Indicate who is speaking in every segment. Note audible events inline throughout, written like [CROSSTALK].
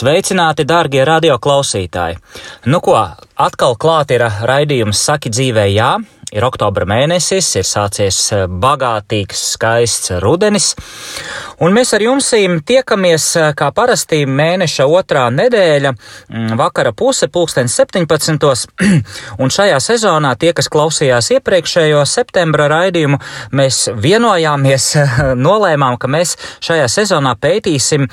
Speaker 1: Sveicināti, darbie radioklausītāji! Nu ko, atkal klāt ir raidījums Saki dzīvē, jā. Ir oktobra mēnesis, ir sācies eh, bagātīgs, skaists rudenis, un mēs ar jums tiekamies eh, kā parasti mēneša otrā nedēļa, mm, vakara puse, pulksten 17. [CLEARS THROAT] un šajā sezonā tie, kas klausījās iepriekšējo septembra raidījumu, mēs vienojāmies, nolēmām, ka mēs šajā sezonā pētīsim,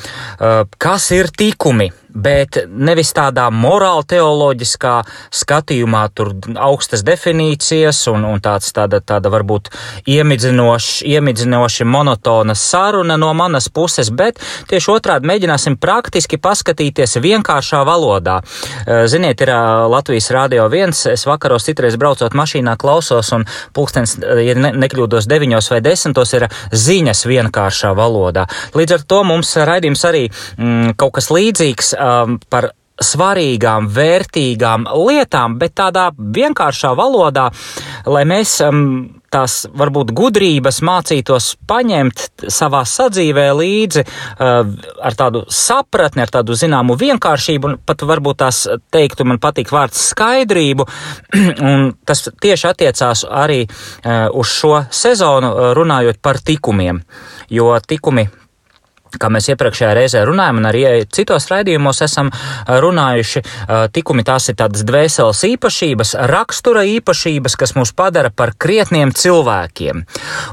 Speaker 1: kas ir tikumi bet nevis tādā morāla teoloģiskā skatījumā, tur augstas definīcijas un, un tāds, tāda, tāda varbūt iemidzinoši, iemidzinoši monotona saruna no manas puses, bet tieši otrādi mēģināsim praktiski paskatīties vienkāršā valodā. Eh, ziniet, ir eh, Latvijas Rādio 1, es vakaros citreiz braucot mašīnā klausos un pulkstens, eh, ja ne, nekļūdos 9 vai 10, ir ziņas vienkāršā valodā. Līdz ar to mums raidījums arī mm, kaut kas līdzīgs um, par svarīgām, vērtīgām lietām, bet tādā vienkāršā valodā, lai mēs um, tās varbūt gudrības mācītos paņemt savā sadzīvē līdzi uh, ar tādu sapratni, ar tādu zināmu vienkāršību, un pat varbūt tās teiktu, man patīk vārds skaidrību, [CLEARS THROAT] un tas tieši attiecās arī uh, uz šo sezonu, uh, runājot par tikumiem, jo tikumi kā mēs iepriekšējā reizē runājam, un arī citos raidījumos esam runājuši, tikumi tās ir tādas dvēseles īpašības, rakstura īpašības, kas mūs padara par krietniem cilvēkiem.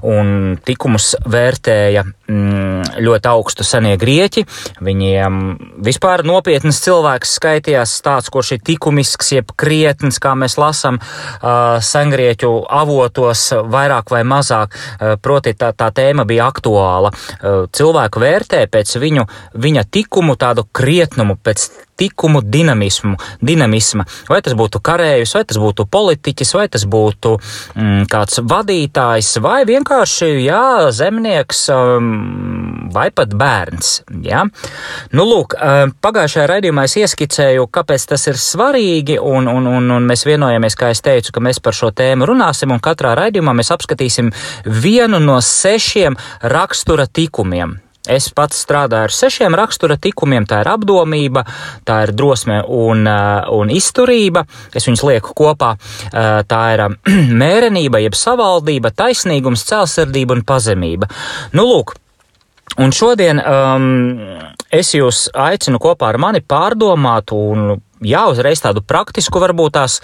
Speaker 1: Un tikumus vērtēja ļoti augstu senie grieķi, viņiem vispār nopietnas cilvēks skaitījās tāds, kurš ir tikumisks, jeb krietns, kā mēs lasam sengrieķu avotos vairāk vai mazāk, proti tā, tā tēma bija aktuāla. Cilvēku vērtē pēc viņu, viņa tikumu tādu krietnumu, pēc tikumu dinamismu, dinamisma. Vai tas būtu karējus, vai tas būtu politiķis, vai tas būtu mm, kāds vadītājs, vai vienkārši, jā, zemnieks um, vai pat bērns. Jā. Nu, lūk, pagājušajā raidījumā es ieskicēju, kāpēc tas ir svarīgi, un, un, un, un mēs vienojamies, kā es teicu, ka mēs par šo tēmu runāsim, un katrā raidījumā mēs apskatīsim vienu no sešiem rakstura tikumiem. Es pats strādāju ar sešiem rakstura tikumiem. Tā ir apdomība, tā ir drosme un, un izturība. Es viņus lieku kopā. Tā ir [CLEARS THROAT] mērenība, jeb savaldība, taisnīgums, cēlsirdība un pazemība. Nu, lūk, un šodien um, es jūs aicinu kopā ar mani pārdomāt un jā, uzreiz tādu praktisku, varbūt tās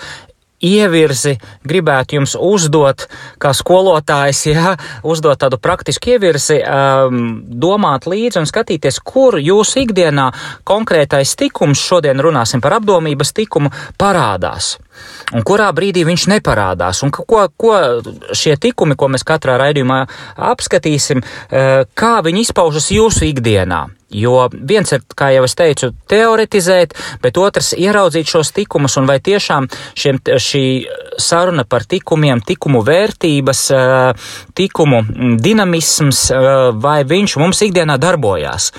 Speaker 1: ievirzi gribētu jums uzdot, kā skolotājs, jā, uzdot tādu praktisku ievirzi, um, domāt līdzi un skatīties, kur jūsu ikdienā konkrētais tikums, šodien runāsim par apdomības tikumu, parādās. Un kurā brīdī viņš neparādās, un ko, ko šie tikumi, ko mēs katrā raidījumā apskatīsim, uh, kā viņi izpaužas jūsu ikdienā. Jo viens ir, kā jau es teicu, teoretizēt, bet otrs ieraudzīt šos tikumus un vai tiešām šiem, šī saruna par tikumiem, tikumu vērtības, eh, tikumu dinamisms, eh, vai viņš mums ikdienā darbojās.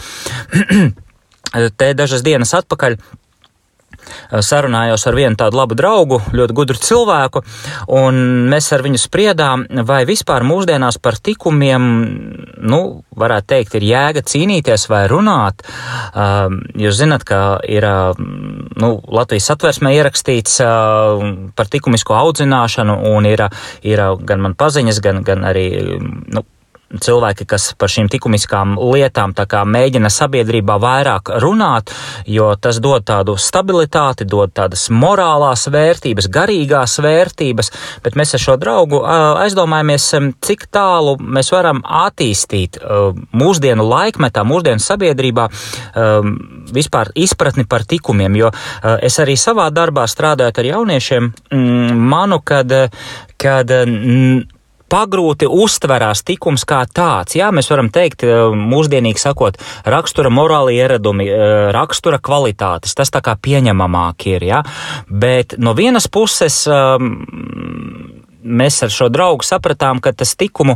Speaker 1: [CLEARS THROAT] Te dažas dienas atpakaļ Eh, sarunājos ar vienu tādu labu draugu, ļoti gudru cilvēku, un mēs ar viņu spriedām, vai vispār mūsdienās par tikumiem, nu, varētu teikt, ir jēga cīnīties vai runāt. Ehm, jūs zinat, ka ir, nu, Latvijas satversmē ierakstīts par likumisko audzināšanu, un ir, ir gan man paziņas, gan, gan arī, nu, cilvēki, kas par šīm likumiskām lietām mēģina sabiedrībā vairāk runāt, jo tas dod tādu stabilitāti, dod tādas morālās vērtības, garīgās vērtības, bet mēs ar šo draugu aizdomājamies, cik tālu mēs varam attīstīt mūsdienu laikmetā, mūsdienu sabiedrībā vispār izpratni par tikumiem, jo es arī savā darbā strādājot ar jauniešiem, manu, kad, kad pagrūti uztverās tikums kā tāds. Jā, mēs varam teikt, mūsdienīgi sakot, rakstura morāli ieradumi, rakstura kvalitātes, tas tā kā pieņemamāk ir, jā. Bet no vienas puses. Um, mēs ar šo draugu sapratām, ka tas tikumu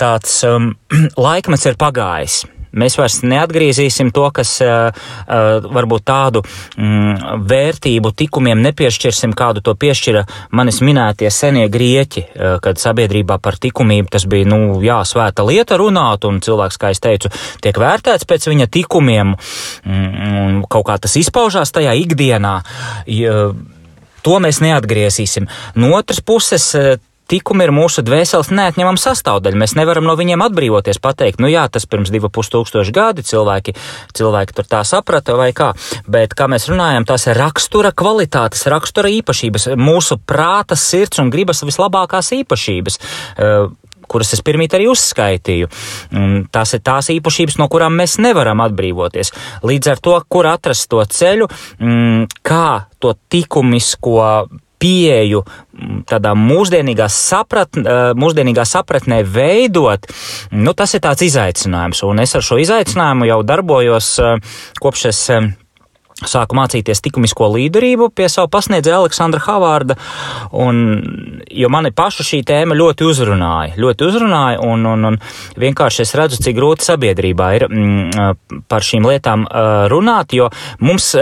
Speaker 1: tāds um, [CLEARS THROAT] laikmets ir pagājis. Mēs vairs neatgriezīsim to, kas uh, uh, varbūt tādu mm, vērtību tikumiem nepiešķirsim, kādu to piešķira manis minētie senie grieķi, uh, kad sabiedrībā par tikumību tas bija, nu, jā, svēta lieta runāt, un cilvēks, kā es teicu, tiek vērtēts pēc viņa tikumiem, mm, un kaut kā tas izpaužās tajā ikdienā. To mēs neatgriezīsim. No otras puses, tikumi ir mūsu dvēseles neatņemama sastāvdaļa. Mēs nevaram no viņiem atbrīvoties, pateikt, nu jā, tas pirms divu pustūkstošu gadi cilvēki, cilvēki tur tā saprata vai kā. Bet, kā mēs runājam, tās ir rakstura kvalitātes, rakstura īpašības, mūsu prāta, sirds un gribas vislabākās īpašības. Uh, kuras es pirmīt arī uzskaitīju. Tās ir tās īpašības, no kurām mēs nevaram atbrīvoties. Līdz ar to, kur atrast to ceļu, kā to likumisko pieeju tādā mūsdienīgā, saprat, mūsdienīgā sapratnē veidot, nu, tas ir tāds izaicinājums. Un es ar šo izaicinājumu jau darbojos kopš es sāku mācīties likumisko līderību pie savu pasniedzēju Aleksandra Havārda, un, jo mani pašu šī tēma ļoti uzrunāja, ļoti uzrunāja, un, un, un vienkārši es redzu, cik grūti sabiedrībā ir mm, par šīm lietām runāt, jo mums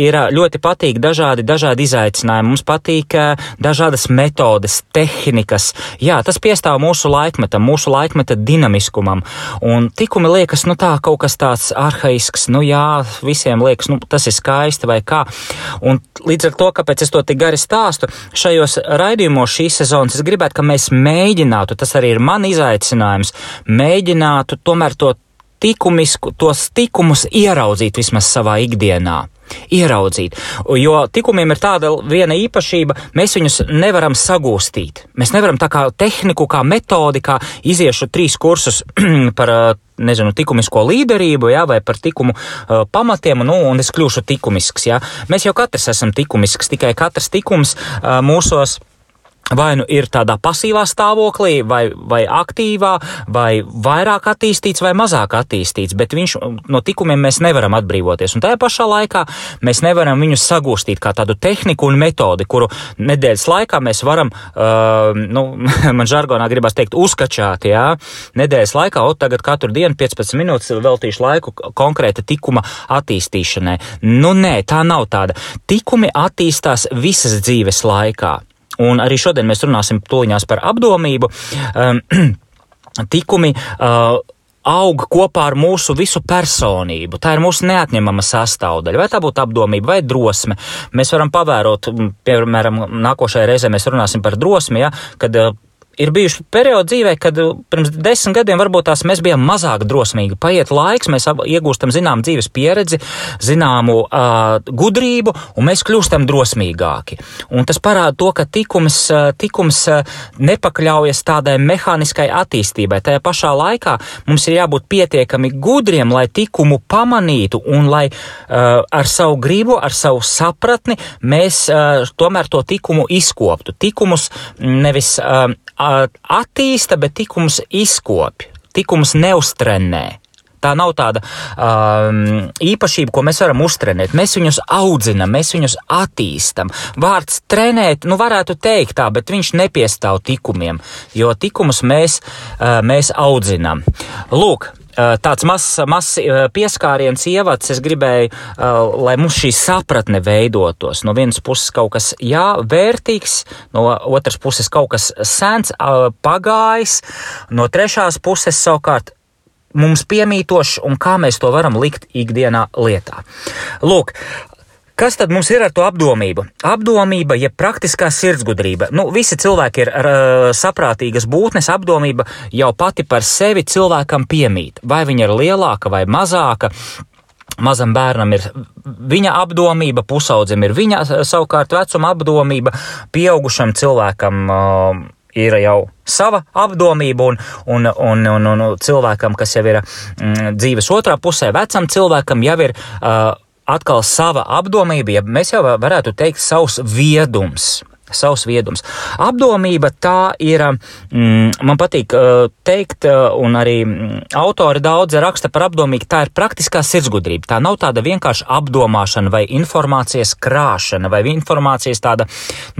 Speaker 1: ir ļoti patīk dažādi, dažādi izaicinājumi, mums patīk dažādas metodes, tehnikas. Jā, tas piestāv mūsu laikmetam, mūsu laikmeta dinamiskumam. Un tikumi liekas, nu tā, kaut kas tāds arhaisks, nu jā, visiem liekas, nu tas ir skaisti vai kā. Un līdz ar to, kāpēc es to tik gari stāstu, šajos raidījumos šīs sezonas es gribētu, ka mēs mēģinātu, tas arī ir man izaicinājums, mēģinātu tomēr to tikumisku, tos tikumus ieraudzīt vismaz savā ikdienā ieraudzīt. Jo tikumiem ir tāda viena īpašība, mēs viņus nevaram sagūstīt. Mēs nevaram tā kā tehniku, kā metodi, kā iziešu trīs kursus [CLEARS THROAT] par nezinu, likumisko līderību, jā, vai par likumu uh, pamatiem, nu, un es kļūšu likumisks. Mēs jau katrs esam likumisks, tikai katrs likums uh, mūsos vai nu ir tādā pasīvā stāvoklī, vai, vai aktīvā, vai vairāk attīstīts, vai mazāk attīstīts, bet viņš no tikumiem mēs nevaram atbrīvoties. Un tajā pašā laikā mēs nevaram viņus sagūstīt kā tādu tehniku un metodi, kuru nedēļas laikā mēs varam, uh, nu, [LAUGHS] man žargonā gribas teikt, uzkačāt, jā, nedēļas laikā, o tagad katru dienu 15 minūtes veltīšu laiku konkrēta tikuma attīstīšanai. Nu, nē, tā nav tāda. Tikumi attīstās visas dzīves laikā. Un arī šodien mēs runāsim toņās par apdomību. Um, [CLEARS THROAT] tikumi uh, aug kopā ar mūsu visu personību. Tā ir mūsu neatņemama sastāvdaļa. Vai tā būtu apdomība vai drosme? Mēs varam pavērot, piemēram, nākošajā reizē mēs runāsim par drosmi, ja, kad ir bijuši periodi dzīvē, kad uh, pirms desmit gadiem varbūt tās mēs bijām mazāk drosmīgi. Paiet laiks, mēs iegūstam zinām dzīves pieredzi, zināmu uh, gudrību, un mēs kļūstam drosmīgāki. Un tas parāda to, ka tikums, uh, tikums uh, nepakļaujas tādai mehāniskai attīstībai. Tajā pašā laikā mums ir jābūt pietiekami gudriem, lai tikumu pamanītu un lai uh, ar savu gribu, ar savu sapratni mēs uh, tomēr to tikumu izkoptu. Tikumus nevis uh, attīsta, bet tikums izkopja, tikums neustrenē. Tā nav tāda um, īpašība, ko mēs varam uztrenēt. Mēs viņus audzinām, mēs viņus attīstam. Vārds trenēt, nu varētu teikt tā, bet viņš nepiestāv tikumiem, jo tikumus mēs, uh, mēs audzinām. Lūk, tāds mazs maz eh, pieskāriens ievads. Es gribēju, eh, lai mums šī sapratne veidotos. No vienas puses kaut kas, jā, vērtīgs, no otras puses kaut kas sens, pagājis, no trešās puses savukārt mums piemītošs un kā mēs to varam likt ikdienā lietā. Lūk, Kas tad mums ir ar to apdomību? Apdomība, ja praktiskā sirdsgudrība. Nu, visi cilvēki ir uh, saprātīgas būtnes, apdomība jau pati par sevi cilvēkam piemīt. Vai viņa ir lielāka vai mazāka, Mazam bērnam ir viņa apdomība, pusaudzim ir viņa savukārt vecuma apdomība, pieaugušam cilvēkam uh, ir jau sava apdomība, un, un, un, un, un cilvēkam, kas jau ir mm, dzīves otrā pusē, vecam cilvēkam jau ir uh, atkal sava apdomība, ja mēs jau varētu teikt, savs viedums. savs viedums. Apdomība tā ir, mm, man patīk uh, teikt, uh, un arī mm, autori daudz raksta par apdomību, tā ir praktiskā sirdsgudrība. Tā nav tāda vienkārša apdomāšana vai informācijas krāšana vai informācijas tāda,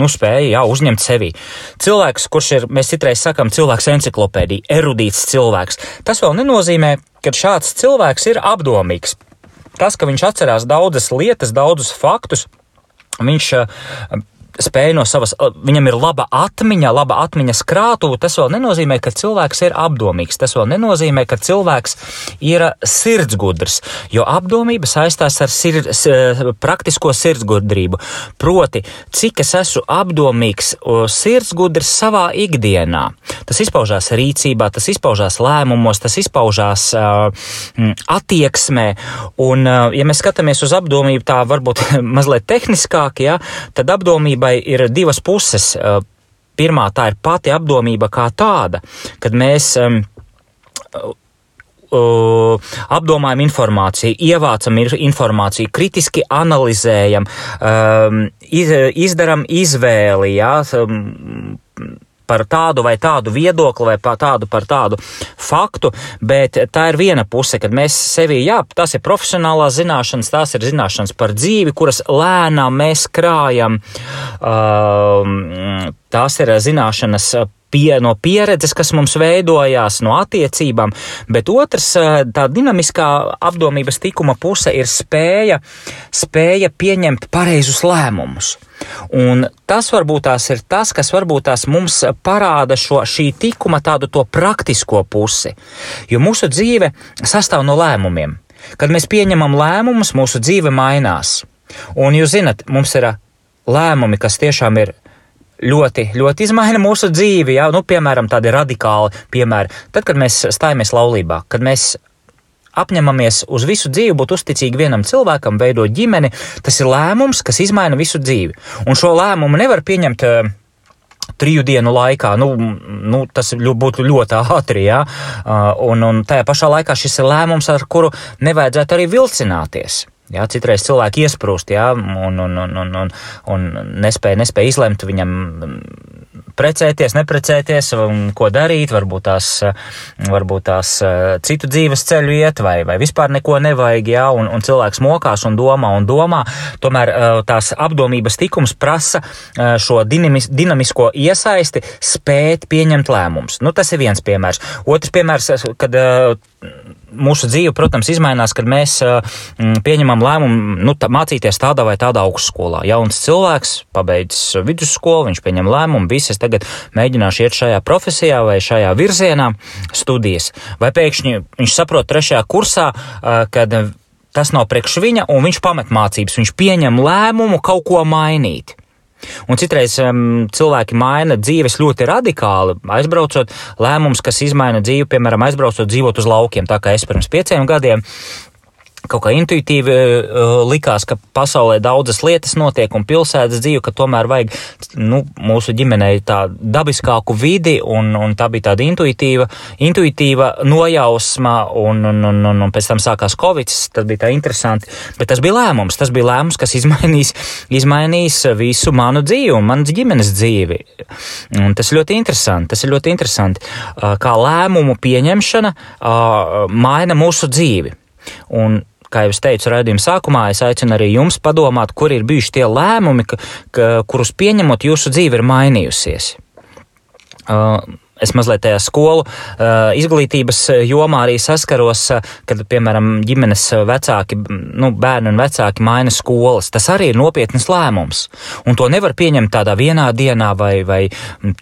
Speaker 1: nu, spēja, jā, uzņemt sevi. Cilvēks, kurš ir, mēs citreiz sakam, cilvēks enciklopēdija, erudīts cilvēks, tas vēl nenozīmē, ka šāds cilvēks ir apdomīgs. Tas, ka viņš atcerās daudzas lietas, daudzus faktus, viņš spēja no savas, viņam ir laba atmiņa, laba atmiņas krātuve, tas vēl nenozīmē, ka cilvēks ir apdomīgs. Tas vēl nenozīmē, ka cilvēks ir sirdsgudrs, jo apdomība saistās ar sir, praktisko sirdsgudrību. Proti, cik es esmu apdomīgs, sirdsgudrs savā ikdienā. Tas izpaužās rīcībā, tas izpaužās lēmumos, tas izpaužās uh, attieksmē. Un, uh, ja mēs skatāmies uz apdomību tā varbūt [LAUGHS] mazliet tehniskāk, ja, tad apdomībai apdomībai ir divas puses. Pirmā tā ir pati apdomība kā tāda, kad mēs uh, apdomājam informāciju, ievācam informāciju, kritiski analizējam, um, iz, izdaram izvēli, jā, um, par tādu vai tādu viedokli vai par tādu par tādu faktu, bet tā ir viena puse, kad mēs sevi, jā, tas ir profesionālās zināšanas, tās ir zināšanas par dzīvi, kuras lēnām mēs krājam, uh, tās ir zināšanas pie, no pieredzes, kas mums veidojās, no attiecībām, bet otrs, tā dinamiskā apdomības tikuma puse ir spēja, spēja pieņemt pareizus lēmumus. Un tas varbūt tās ir tas, kas varbūt tās mums parāda šo šī tikuma tādu to praktisko pusi, jo mūsu dzīve sastāv no lēmumiem. Kad mēs pieņemam lēmumus, mūsu dzīve mainās. Un jūs zinat, mums ir lēmumi, kas tiešām ir ļoti, ļoti izmaina mūsu dzīvi. Ja? Nu, piemēram, tādi radikāli piemēri. Tad, kad mēs stājamies laulībā, kad mēs apņemamies uz visu dzīvi būt uzticīgi vienam cilvēkam, veidot ģimeni, tas ir lēmums, kas izmaina visu dzīvi. Un šo lēmumu nevar pieņemt uh, triju dienu laikā. Nu, nu, tas būtu ļoti ātri, jā. Uh, un, un tajā pašā laikā šis ir lēmums, ar kuru nevajadzētu arī vilcināties. Jā, citreiz cilvēki iesprūst, jā, un, un, un, un, un, un nespēja, nespēja izlemt viņam precēties, neprecēties, ko darīt, varbūt tās, varbūt tās citu dzīves ceļu iet, vai, vai vispār neko nevajag, jā, un, un cilvēks mokās un domā un domā. Tomēr tās apdomības tikums prasa šo dinamis, dinamisko iesaisti spēt pieņemt lēmumus. Nu, tas ir viens piemērs. Otrs piemērs, kad mūsu dzīve, protams, izmainās, kad mēs pieņemam lēmumu nu, tā, mācīties tādā vai tādā augstskolā. Jauns cilvēks pabeidz vidusskolu, viņš pieņem lēmumu, visi es tagad mēģināšu iet šajā profesijā vai šajā virzienā studijas. Vai pēkšņi viņš saprot trešajā kursā, kad tas nav priekš viņa, un viņš pamet mācības, viņš pieņem lēmumu kaut ko mainīt. Un citreiz um, cilvēki maina dzīves ļoti radikāli, aizbraucot lēmums, kas izmaina dzīvi, piemēram, aizbraucot dzīvot uz laukiem. Tā kā es pirms pieciem gadiem kaut kā intuitīvi uh, likās, ka pasaulē daudzas lietas notiek un pilsētas dzīve, ka tomēr vajag nu, mūsu ģimenei tā dabiskāku vidi, un, un tā bija tāda intuitīva, intuitīva nojausma, un, un, un, un, un pēc tam sākās Covid, tas bija tā interesanti, bet tas bija lēmums, tas bija lēmums, kas izmainīs, izmainīs visu manu dzīvi un manas ģimenes dzīvi. Un tas ļoti interesanti, tas ir ļoti interesanti, uh, kā lēmumu pieņemšana uh, maina mūsu dzīvi. Un kā jau es teicu raidījuma sākumā, es aicinu arī jums padomāt, kur ir bijuši tie lēmumi, ka, ka, kurus pieņemot jūsu dzīve ir mainījusies. Uh, es mazliet tajā skolu izglītības jomā arī saskaros, kad, piemēram, ģimenes vecāki, nu, bērni un vecāki maina skolas. Tas arī ir nopietnas lēmums. Un to nevar pieņemt tādā vienā dienā, vai, vai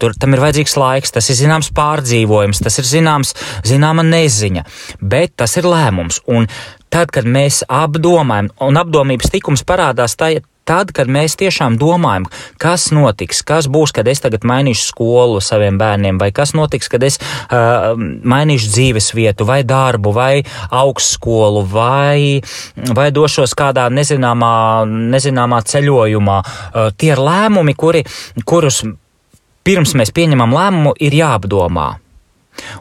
Speaker 1: tur tam ir vajadzīgs laiks, tas ir zināms pārdzīvojums, tas ir zināms, zināma neziņa, bet tas ir lēmums. Un tad, kad mēs apdomājam, un apdomības tikums parādās tajā, tad, kad mēs tiešām domājam, kas notiks, kas būs, kad es tagad mainīšu skolu saviem bērniem, vai kas notiks, kad es uh, mainīšu dzīves vietu, vai darbu, vai augstskolu, vai, vai došos kādā nezināmā, nezināmā ceļojumā. Uh, tie ir lēmumi, kuri, kurus pirms mēs pieņemam lēmumu, ir jāapdomā.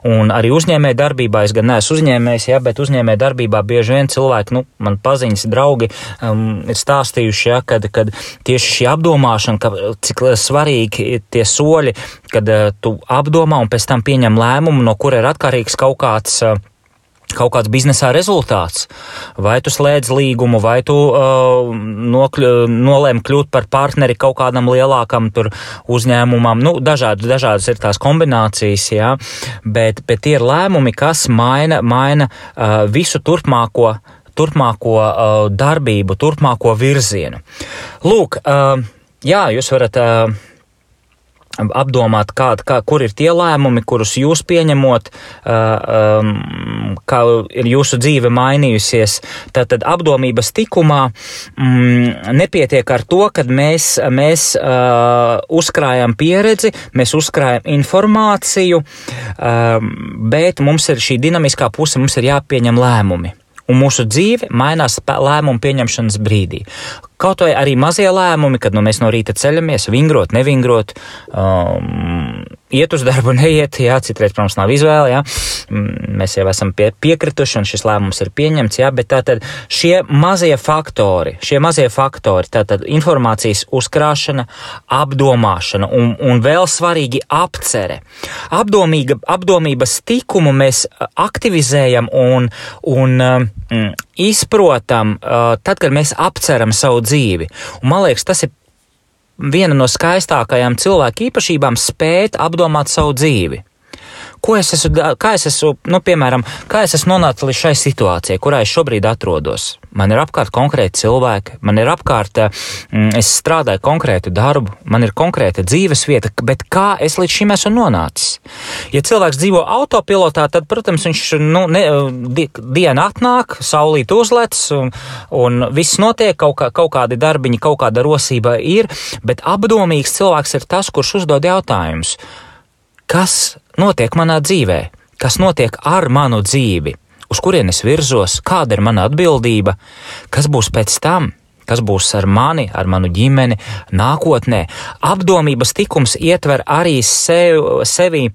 Speaker 1: Un arī uzņēmē darbībā, es gan neesmu uzņēmējs, ja, bet uzņēmē darbībā bieži vien cilvēki, nu, man paziņas draugi um, ir stāstījuši, ja, kad, kad tieši šī apdomāšana, ka, cik svarīgi ir tie soļi, kad uh, tu apdomā un pēc tam pieņem lēmumu, no kura ir atkarīgs kaut kāds uh, kaut kāds biznesā rezultāts. Vai tu slēdz līgumu, vai tu uh, nokļu, nolēmi kļūt par partneri kaut kādam lielākam uzņēmumam. Nu, dažādi, dažādas ir tās kombinācijas, jā, bet, bet tie ir lēmumi, kas maina, maina uh, visu turpmāko, turpmāko uh, darbību, turpmāko virzienu. Lūk, uh, jā, jūs varat. Uh, apdomāt, kā, kā, kur ir tie lēmumi, kurus jūs pieņemot, um, kā ir jūsu dzīve mainījusies. Tātad apdomības tikumā mm, nepietiek ar to, ka mēs, mēs uh, uzkrājam pieredzi, mēs uzkrājam informāciju, uh, bet mums ir šī dinamiskā puse, mums ir jāpieņem lēmumi un mūsu dzīve mainās lēmumu pieņemšanas brīdī. Kaut vai arī mazie lēmumi, kad nu, mēs no rīta ceļamies, vingrot, nevingrot, um, iet uz darbu, [LAUGHS] neiet, jā, citreiz, protams, nav izvēle, jā, mm, mēs jau esam pie, piekrituši un šis lēmums ir pieņemts, jā, bet tātad šie mazie faktori, šie mazie faktori, tātad informācijas uzkrāšana, apdomāšana un, un vēl svarīgi apcere. Apdomīga, apdomības tikumu mēs aktivizējam un, un um, izprotam uh, tad, kad mēs apceram savu dzīvi. Un, man liekas, tas ir viena no skaistākajām cilvēku īpašībām spēt apdomāt savu dzīvi. Ko es esmu, kā es esmu, nu, piemēram, kā es esmu nonācis līdz šai situācijai, kurā es šobrīd atrodos? Man ir apkārt konkrēti cilvēki, man ir apkārt, mm, es strādāju konkrētu darbu, man ir konkrēta dzīves vieta, bet kā es līdz šim esmu nonācis? Ja cilvēks dzīvo autopilotā, tad, protams, viņš, nu, ne, di, diena atnāk, saulīt uzlec un, un viss notiek, kaut, kā, kaut kādi darbiņi, kaut kāda rosība ir, bet apdomīgs cilvēks ir tas, kurš uzdod jautājumus kas notiek manā dzīvē, kas notiek ar manu dzīvi, uz kurienes virzos, kāda ir mana atbildība, kas būs pēc tam. Kas būs ar mani, ar manu ģimeni, nākotnē? Apdomības tikums ietver arī sev, sevi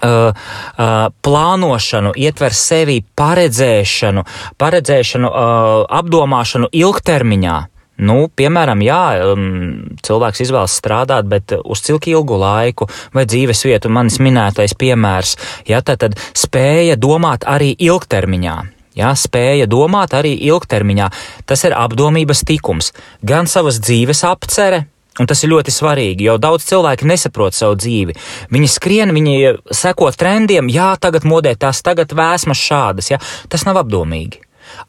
Speaker 1: Uh, uh, plānošanu, ietver sevi paredzēšanu, paredzēšanu, uh, apdomāšanu ilgtermiņā. Nu, piemēram, jā, um, cilvēks izvēlas strādāt, bet uz cik ilgu laiku vai dzīves vietu manis minētais piemērs, jā, tad, tad spēja domāt arī ilgtermiņā. Jā, spēja domāt arī ilgtermiņā. Tas ir apdomības tikums, gan savas dzīves apcere, Un tas ir ļoti svarīgi, jo daudz cilvēku nesaprot savu dzīvi. Viņi skrien, viņi seko trendiem, jā, tagad modē tas, tagad vēsmas šādas. Jā. Tas nav apdomīgi.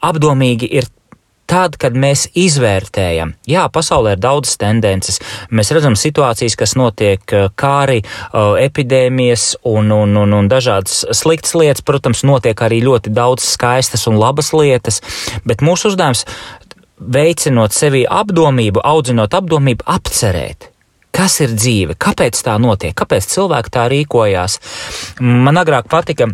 Speaker 1: Apdomīgi ir tad, kad mēs izvērtējam, jā, pasaulē ir daudzas tendences, mēs redzam situācijas, kas notiek, eh, kāri, eh, epidēmijas un, un, un, un dažādas sliktas lietas, protams, notiek arī ļoti daudz skaistas un labas lietas, bet mūsu uzdevums veicinot sevi apdomību, audzinot apdomību, apcerēt. Kas ir dzīve? Kāpēc tā notiek? Kāpēc cilvēki tā rīkojās? Man agrāk patika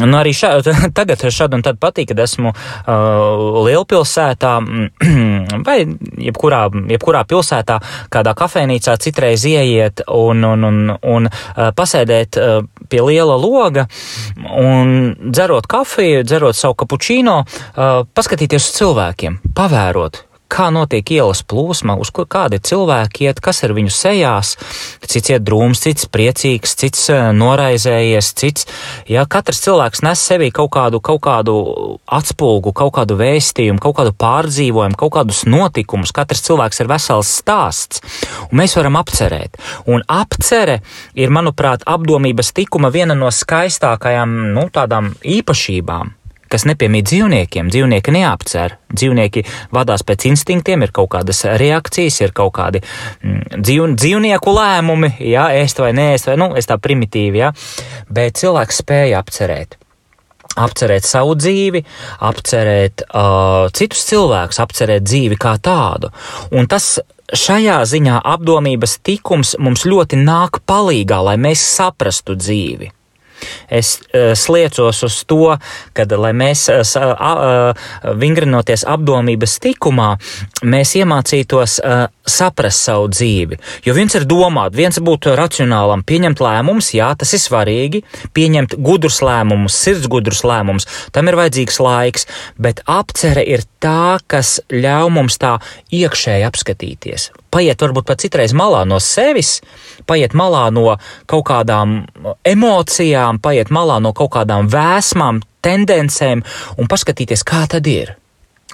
Speaker 1: Nu, arī šā, [LAUGHS] tagad šad un tad patīk, kad esmu uh, lielpilsētā [CLEARS THROAT] vai jebkurā, jebkurā pilsētā, kādā kafejnīcā citreiz ieiet un, un, un, un uh, pasēdēt uh, pie liela loga un dzerot kafiju, dzerot savu kapučīno, uh, paskatīties uz cilvēkiem, pavērot, kā notiek ielas plūsma, uz kur kādi cilvēki iet, kas ir viņu sejās, cits iet drūms, cits priecīgs, cits eh, noraizējies, cits, ja katrs cilvēks nes sevī kaut kādu, kaut kādu atspulgu, kaut kādu vēstījumu, kaut kādu pārdzīvojumu, kaut kādus notikumus, katrs cilvēks ir vesels stāsts, un mēs varam apcerēt. Un apcere ir, manuprāt, apdomības tikuma viena no skaistākajām, nu, tādām īpašībām kas nepiemīt dzīvniekiem. Dzīvnieki neapcer. Dzīvnieki vadās pēc instinktiem, ir kaut kādas reakcijas, ir kaut kādi mm, dzīv, dzīvnieku lēmumi, jā, ēst vai nēst, vai, nu, es tā primitīvi, jā, bet cilvēks spēja apcerēt apcerēt savu dzīvi, apcerēt uh, citus cilvēkus, apcerēt dzīvi kā tādu. Un tas šajā ziņā apdomības tikums mums ļoti nāk palīgā, lai mēs saprastu dzīvi. Es uh, sliecos uz to, ka, lai mēs uh, vingrinoties apdomības tikumā, mēs iemācītos saprast savu dzīvi. Jo viens ir domāt, viens būtu racionālam, pieņemt lēmumus, jā, tas ir svarīgi, pieņemt gudrus lēmumus, sirds gudrus lēmumus, tam ir vajadzīgs laiks, bet apcere ir tā, kas ļauj mums tā iekšēji apskatīties. Paiet varbūt pat citreiz malā no sevis, paiet malā no kaut kādām emocijām, paiet malā no kaut kādām vēsmām, tendencēm un paskatīties, kā tad ir.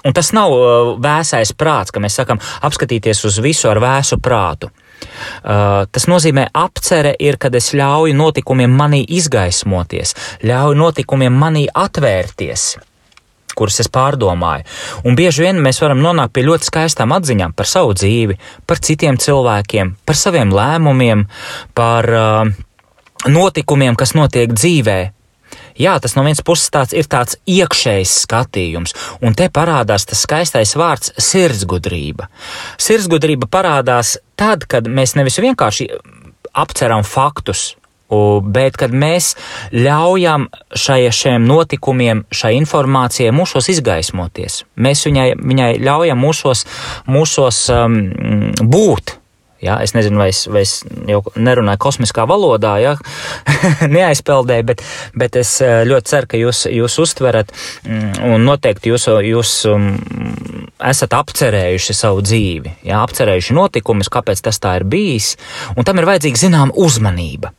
Speaker 1: Un tas nav uh, vēsais prāts, ka mēs sakam, apskatīties uz visu ar vēsu prātu. Uh, tas nozīmē, apcere ir, kad es ļauju notikumiem manī izgaismoties, ļauju notikumiem manī atvērties kuras es pārdomāju. Un bieži vien mēs varam nonākt pie ļoti skaistām atziņām par savu dzīvi, par citiem cilvēkiem, par saviem lēmumiem, par uh, notikumiem, kas notiek dzīvē. Jā, tas no vienas puses tāds ir tāds iekšējs skatījums, un te parādās tas skaistais vārds sirdsgudrība. Sirdsgudrība parādās tad, kad mēs nevis vienkārši apceram faktus, bet kad mēs ļaujam šai, šiem notikumiem, šai informācijai mūsos izgaismoties. Mēs viņai, viņai ļaujam mūsos, mūsos um, būt. Ja, es nezinu, vai es, vai es jau nerunāju kosmiskā valodā, ja, [LAUGHS] neaizpeldēju, bet, bet es eh, ļoti ceru, ka jūs, jūs uztverat mm, un noteikti jūs, jūs um, esat apcerējuši savu dzīvi, ja, apcerējuši notikumus, kāpēc tas tā ir bijis, un tam ir vajadzīga zinām uzmanība.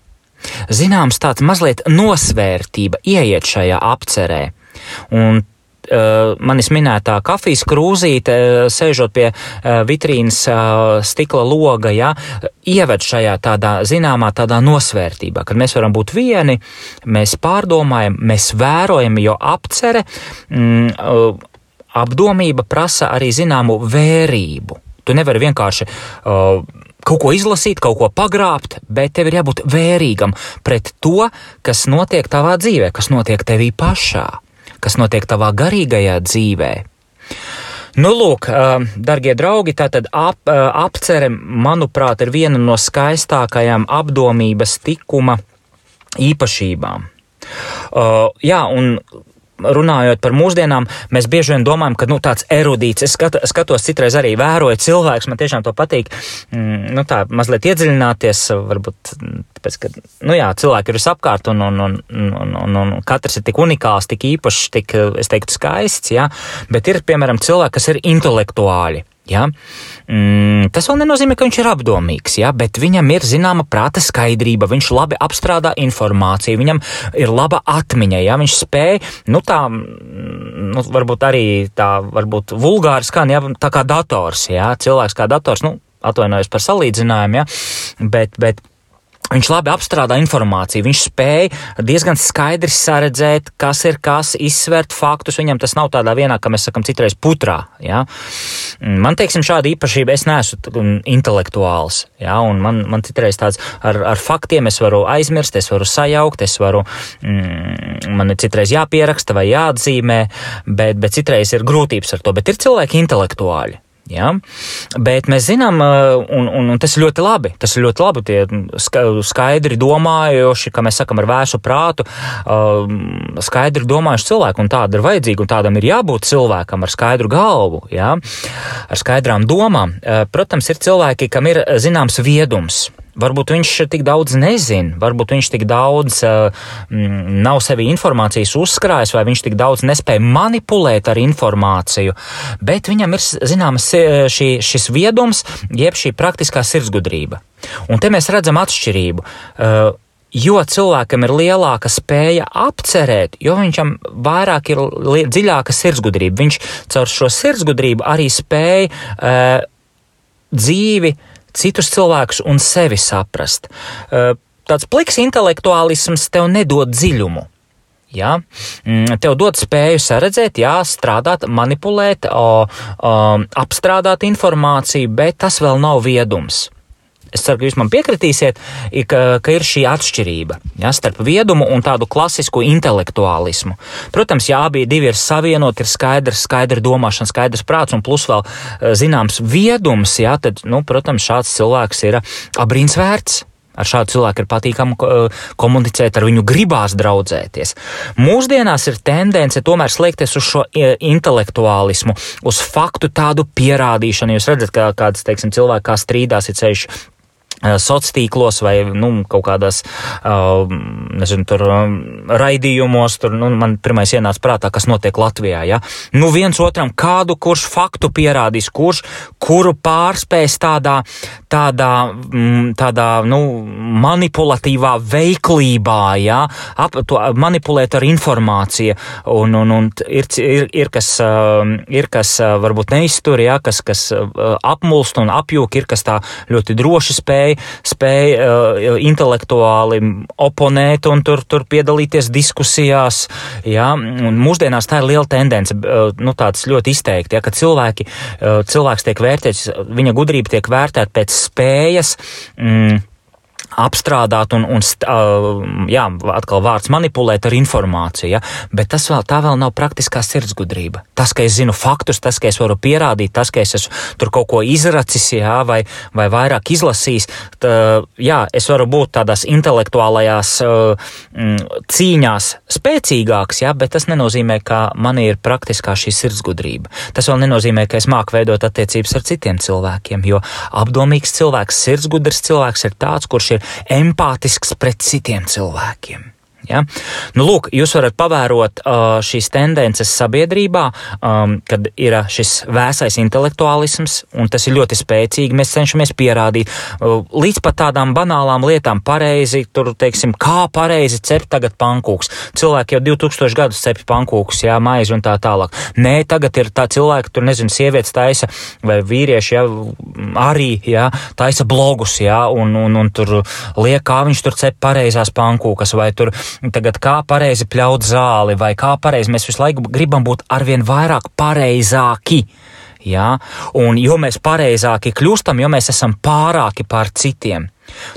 Speaker 1: Zināms, tāds mazliet nosvērtība ieiet šajā apcerē. Un uh, manis minētā kafijas krūzīte, uh, sēžot pie uh, vitrīnas stikla loga, ja, ieved šajā tādā zināmā tādā nosvērtībā, kad mēs varam būt vieni, mēs pārdomājam, mēs vērojam, jo apcere, mm, apdomība prasa arī zināmu vērību. Tu nevari vienkārši uh, kaut ko izlasīt, kaut ko pagrābt, bet tev ir jābūt vērīgam pret to, kas notiek tavā dzīvē, kas notiek tevī pašā kas notiek tavā garīgajā dzīvē. Nu, lūk, darbie draugi, tātad ap, apcere, manuprāt, ir viena no skaistākajām apdomības tikuma īpašībām. Uh, jā, un runājot par mūsdienām, mēs bieži vien domājam, ka nu, tāds erudīts, es skat, skatos citreiz arī vēroju cilvēks, man tiešām to patīk, mm, nu, tā mazliet iedziļināties, varbūt, tāpēc, ka, nu jā, cilvēki ir visapkārt un, un, un, un, un, un katrs ir tik unikāls, tik īpašs, tik, es teiktu, skaists, jā, bet ir, piemēram, cilvēki, kas ir intelektuāļi. Ja? Mm, tas vēl nenozīmē, ka viņš ir apdomīgs, ja? bet viņam ir zināma prāta skaidrība, viņš labi apstrādā informāciju, viņam ir laba atmiņa, ja? viņš spēj, nu tā, mm, nu, varbūt arī tā, varbūt vulgāri skan, ja? tā kā dators, ja? cilvēks kā dators, nu, atvainojos par salīdzinājumu, ja? bet, bet Viņš labi apstrādā informāciju, viņš spēja diezgan skaidri saredzēt, kas ir kas, izsvērt faktus. Viņam tas nav tādā vienā, kā mēs sakam, citreiz putrā. Ja? Man, teiksim, šāda īpašība, es neesmu intelektuāls. Ja? Un man, man citreiz tāds ar, ar faktiem es varu aizmirst, es varu sajaukt, es varu, mm, man ir citreiz jāpieraksta vai jāatzīmē, bet, bet citreiz ir grūtības ar to. Bet ir cilvēki intelektuāļi. Ja? Bet mēs zinām, un, un, un tas ir ļoti labi. Tas ir ļoti labi. Tie skaidri domājoši, kā mēs sakam, ar vēsu prātu, skaidri domājuši cilvēki, un tāda ir vajadzīga, un tādam ir jābūt cilvēkam ar skaidru galvu, ja? ar skaidrām domām. Protams, ir cilvēki, kam ir zināms viedums. Varbūt viņš tik daudz nezina, varbūt viņš tik daudz uh, nav sevi informācijas uzkrājis, vai viņš tik daudz nespēja manipulēt ar informāciju, bet viņam ir zināms šī, šis viedums, jeb šī praktiskā sirdsgudrība. Un te mēs redzam atšķirību. Uh, jo cilvēkam ir lielāka spēja apcerēt, jo viņam vairāk ir dziļāka sirdsgudrība. Viņš caur šo sirdsgudrību arī spēja uh, dzīvi citus cilvēkus un sevi saprast. Tāds pliks intelektuālisms tev nedod dziļumu. Ja? Mm, tev dod spēju saredzēt, jā, strādāt, manipulēt, o, o, apstrādāt informāciju, bet tas vēl nav viedums. Es ceru, ka jūs man piekritīsiet, ka, ka ir šī atšķirība ja, starp viedumu un tādu klasisku intelektuālismu. Protams, ja abi divi ir savienoti, ir skaidrs, skaidra domāšana, skaidrs prāts un plus vēl eh, zināms viedums, ja, tad, nu, protams, šāds cilvēks ir abrīns vērts. Ar šādu cilvēku ir patīkami komunicēt, ar viņu gribās draudzēties. Mūsdienās ir tendence tomēr slēgties uz šo intelektuālismu, uz faktu tādu pierādīšanu. Jūs redzat, kā kāds, teiksim, cilvēks strīdās, ir ceļš Eh, sociālos tīklos vai nu, kaut kādās nezinu, tur, um, raidījumos. Tur, nu, man pirmais ienāca prātā, kas notiek Latvijā. Ja? Nu, viens otram kādu, kurš faktu pierādīs, kurš kuru pārspēs tādā, tādā, mm, tādā nu, manipulatīvā veiklībā, ja? Ap, to, manipulēt ar informāciju. Un, un, un ir, ir, ir, kas, ir kas varbūt neiztur, ja? kas, kas apmulst un apjūk, ir kas tā ļoti droši spēj spēja, spēja uh, intelektuāli oponēt un tur, tur piedalīties diskusijās. Ja? Un mūsdienās tā ir liela tendence, uh, nu, tāds ļoti izteikti, ja? ka cilvēki, uh, cilvēks tiek vērtēts, viņa gudrība tiek vērtēta pēc spējas. Mm, apstrādāt un, un jā, atkal vārds manipulēt ar informāciju, ja? bet tas vēl, tā vēl nav praktiskā sirdsgudrība. Tas, ka es zinu faktus, tas, ka es varu pierādīt, tas, ka es esmu tur kaut ko izracis, jā, vai, vai vairāk izlasījis, tā, jā, es varu būt tādās intelektuālajās mm, cīņās spēcīgāks, jā, bet tas nenozīmē, ka man ir praktiskā šī sirdsgudrība. Tas vēl nenozīmē, ka es māku veidot attiecības ar citiem cilvēkiem, jo apdomīgs cilvēks, sirdsgudrs cilvēks ir tāds, kurš ir empātisks pret citiem cilvēkiem. Ja? Nu, lūk, jūs varat pavērot uh, šīs tendences sabiedrībā, um, kad ir šis vēsais intelektuālisms, un tas ir ļoti spēcīgi. Mēs cenšamies pierādīt uh, līdz pat tādām banālām lietām, pareizi, tur, teiksim, kā pareizi cept tagad pankūks. Cilvēki jau 2000 gadus cep pankūks, jā, maizi un tā tālāk. Nē, tagad ir tā cilvēki, tur nezinu, sievietes taisa vai vīrieši, jā, arī, jā, taisa blogus, jā, un, un, un tur liek, kā viņš tur cep pareizās pankūkas, vai tur tagad kā pareizi pļaut zāli, vai kā pareizi mēs visu laiku gribam būt arvien vairāk pareizāki. Ja? Un jo mēs pareizāki kļūstam, jo mēs esam pārāki pār citiem.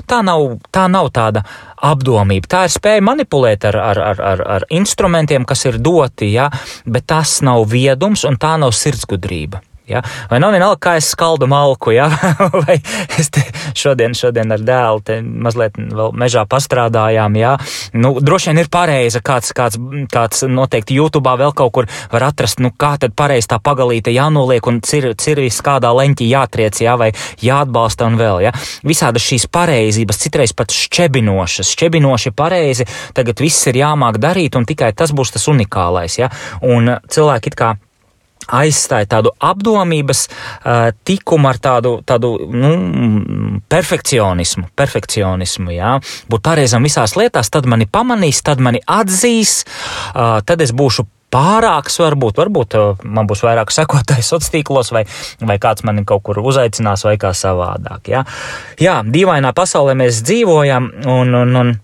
Speaker 1: Tā nav, tā nav tāda apdomība. Tā ir spēja manipulēt ar, ar, ar, ar, ar instrumentiem, kas ir doti, ja? bet tas nav viedums un tā nav sirdsgudrība. Ja? Vai nav vienalga, kā es skaldu malku, ja? [LAUGHS] vai es šodien, šodien ar dēlu mazliet mežā pastrādājām, ja? nu, droši vien ir pareiza, kāds, kāds, kāds noteikti YouTube vēl kaut kur var atrast, nu, kā tad pareizi tā pagalīte jānoliek un cir, cirvis kādā leņķī jātriec, ja? vai jāatbalsta un vēl, ja? Visādas šīs pareizības, citreiz pat šķebinošas, šķebinoši pareizi, tagad viss ir jāmāk darīt un tikai tas būs tas unikālais, ja? Un cilvēki it kā aizstāja tādu apdomības uh, tikumu ar tādu, tādu nu, perfekcionismu, perfekcionismu, jā, būt pareizam visās lietās, tad mani pamanīs, tad mani atzīs, uh, tad es būšu pārāks, varbūt, varbūt man būs vairāk [LAUGHS] sekotāju sociālos tīklos, vai, vai kāds mani kaut kur uzaicinās, vai kā savādāk. Jā, jā dīvainā pasaulē mēs dzīvojam, un, un, un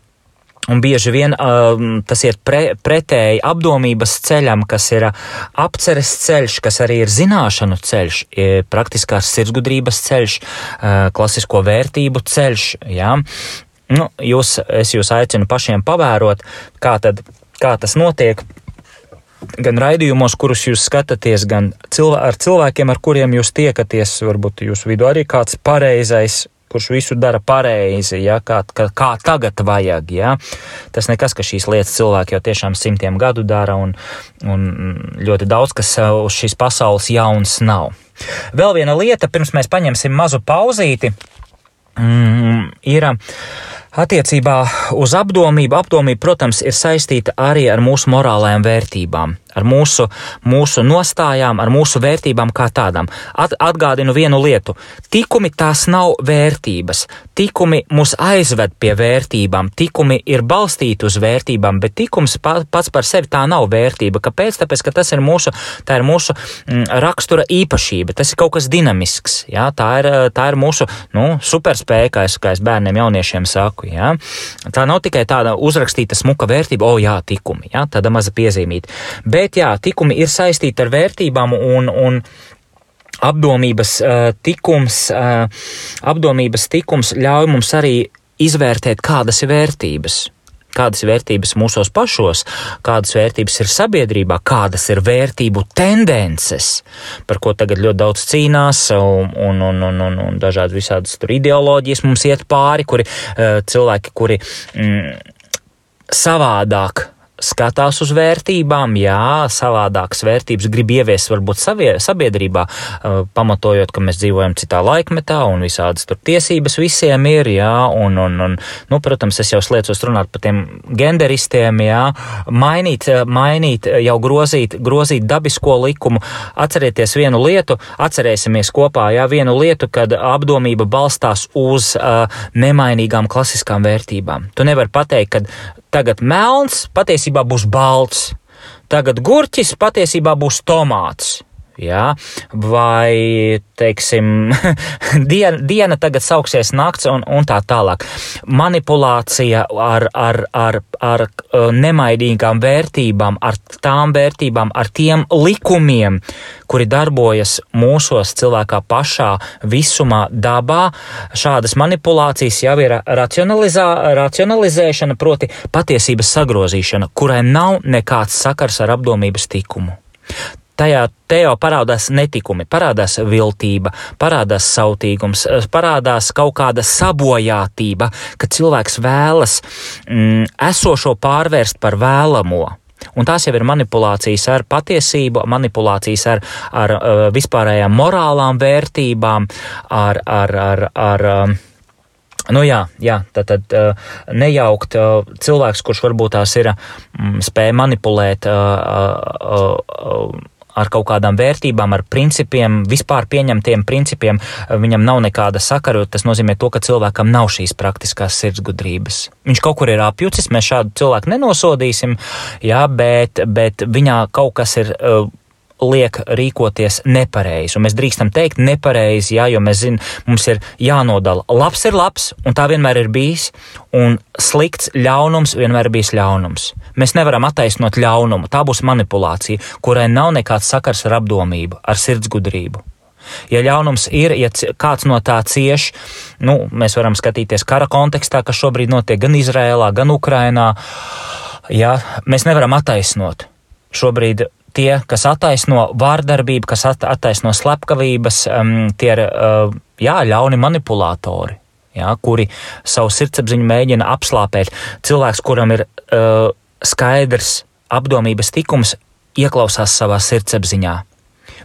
Speaker 1: Un bieži vien uh, tas ir pre, pretēji apdomības ceļam, kas ir apceres ceļš, kas arī ir zināšanu ceļš, ir praktiskās sirdsgudrības ceļš, uh, klasisko vērtību ceļš. Ja? Nu, jūs, es jūs aicinu pašiem pavērot, kā, tad, kā tas notiek. Gan raidījumos, kurus jūs skatāties, gan cilvē ar cilvēkiem, ar kuriem jūs tiekaties, varbūt jūsu vidū arī kāds pareizais kurš visu dara pareizi, ja, kā, kā, kā tagad vajag. Ja. Tas nekas, ka šīs lietas cilvēki jau tiešām simtiem gadu dara, un, un ļoti daudz kas uz šīs pasaules jauns nav. Vēl viena lieta, pirms mēs paņemsim mazu pauzīti, mm, ir attiecībā uz apdomību. Apdomība, protams, ir saistīta arī ar mūsu morālajām vērtībām ar mūsu, mūsu nostājām, ar mūsu vērtībām kā tādām. At, atgādinu vienu lietu. Tikumi tās nav vērtības. Tikumi mūs aizved pie vērtībām. Tikumi ir balstīti uz vērtībām, bet tikums pats par sevi tā nav vērtība. Kāpēc? Tāpēc, ka tas ir mūsu, tā ir mūsu mm, rakstura īpašība. Tas ir kaut kas dinamisks. Jā? Tā, ir, tā ir mūsu nu, superspēja, kā es, kā es bērniem, jauniešiem saku. Jā? Tā nav tikai tāda uzrakstīta smuka vērtība, o jā, tikumi, jā? tāda maza piezīmīta. Bet Bet jā, tikumi ir saistīti ar vērtībām un, un apdomības uh, tikums, uh, apdomības tikums ļauj mums arī izvērtēt, kādas ir vērtības. Kādas vērtības mūsos pašos, kādas vērtības ir sabiedrībā, kādas ir vērtību tendences, par ko tagad ļoti daudz cīnās, un, un, un, un, un, un dažādi visādas ideoloģijas mums iet pāri, kuri cilvēki, kuri mm, savādāk skatās uz vērtībām, jā, savādākas vērtības grib ieviest varbūt savie, sabiedrībā, pamatojot, ka mēs dzīvojam citā laikmetā un visādas tur tiesības visiem ir, jā, un, un, un nu, protams, es jau sliecos runāt par tiem genderistiem, jā, mainīt, mainīt, jau grozīt, grozīt dabisko likumu, atcerieties vienu lietu, atcerēsimies kopā, jā, vienu lietu, kad apdomība balstās uz uh, nemainīgām klasiskām vērtībām. Tu nevari pateikt, ka tagad melns patiesībā būs balts, tagad gurķis patiesībā būs tomāts. Ja? Vai, teiksim, [LAUGHS] diena, diena tagad sauksies nakts un, un tā tālāk. Manipulācija ar, ar, ar, ar uh, nemaidīgām vērtībām, ar tām vērtībām, ar tiem likumiem, kuri darbojas mūsos cilvēkā pašā, visumā, dabā. Šādas manipulācijas jau ir racionalizēšana, proti patiesības sagrozīšana, kurai nav nekāds sakars ar apdomības tikumu tajā te jau parādās netikumi, parādās viltība, parādās sautīgums, parādās kaut kāda sabojātība, ka cilvēks vēlas mm, esošo pārvērst par vēlamo. Un tās jau ir manipulācijas ar patiesību, manipulācijas ar, ar uh, vispārējām morālām vērtībām, ar, ar, ar, ar uh, Nu jā, jā, tad, tad uh, nejaukt uh, cilvēks, kurš varbūt tās ir um, spēja manipulēt uh, uh, uh, ar kaut kādām vērtībām, ar principiem, vispār pieņemtiem principiem, viņam nav nekāda sakara. Tas nozīmē to, ka cilvēkam nav šīs praktiskās sirdsgudrības. Viņš kaut kur ir apjucis, mēs šādu cilvēku nenosodīsim, jā, bet, bet viņā kaut kas ir. Uh, liek rīkoties nepareizi. Un mēs drīkstam teikt nepareizi, jā, jo mēs zinām, mums ir jānodala. Labs ir labs, un tā vienmēr ir bijis, un slikts ļaunums vienmēr ir bijis ļaunums. Mēs nevaram attaisnot ļaunumu. Tā būs manipulācija, kurai nav nekāds sakars ar apdomību, ar sirdsgudrību. Ja ļaunums ir, ja kāds no tā cieš, nu, mēs varam skatīties kara kontekstā, kas šobrīd notiek gan Izrēlā, gan Ukrainā. Jā, mēs nevaram attaisnot. Šobrīd tie, kas attaisno vārdarbību, kas attaisno slepkavības, um, tie ir uh, jā, ļauni manipulatori. Jā, kuri savu sirdsapziņu mēģina apslāpēt. Cilvēks, kuram ir uh, skaidrs apdomības tikums, ieklausās savā sirdsapziņā.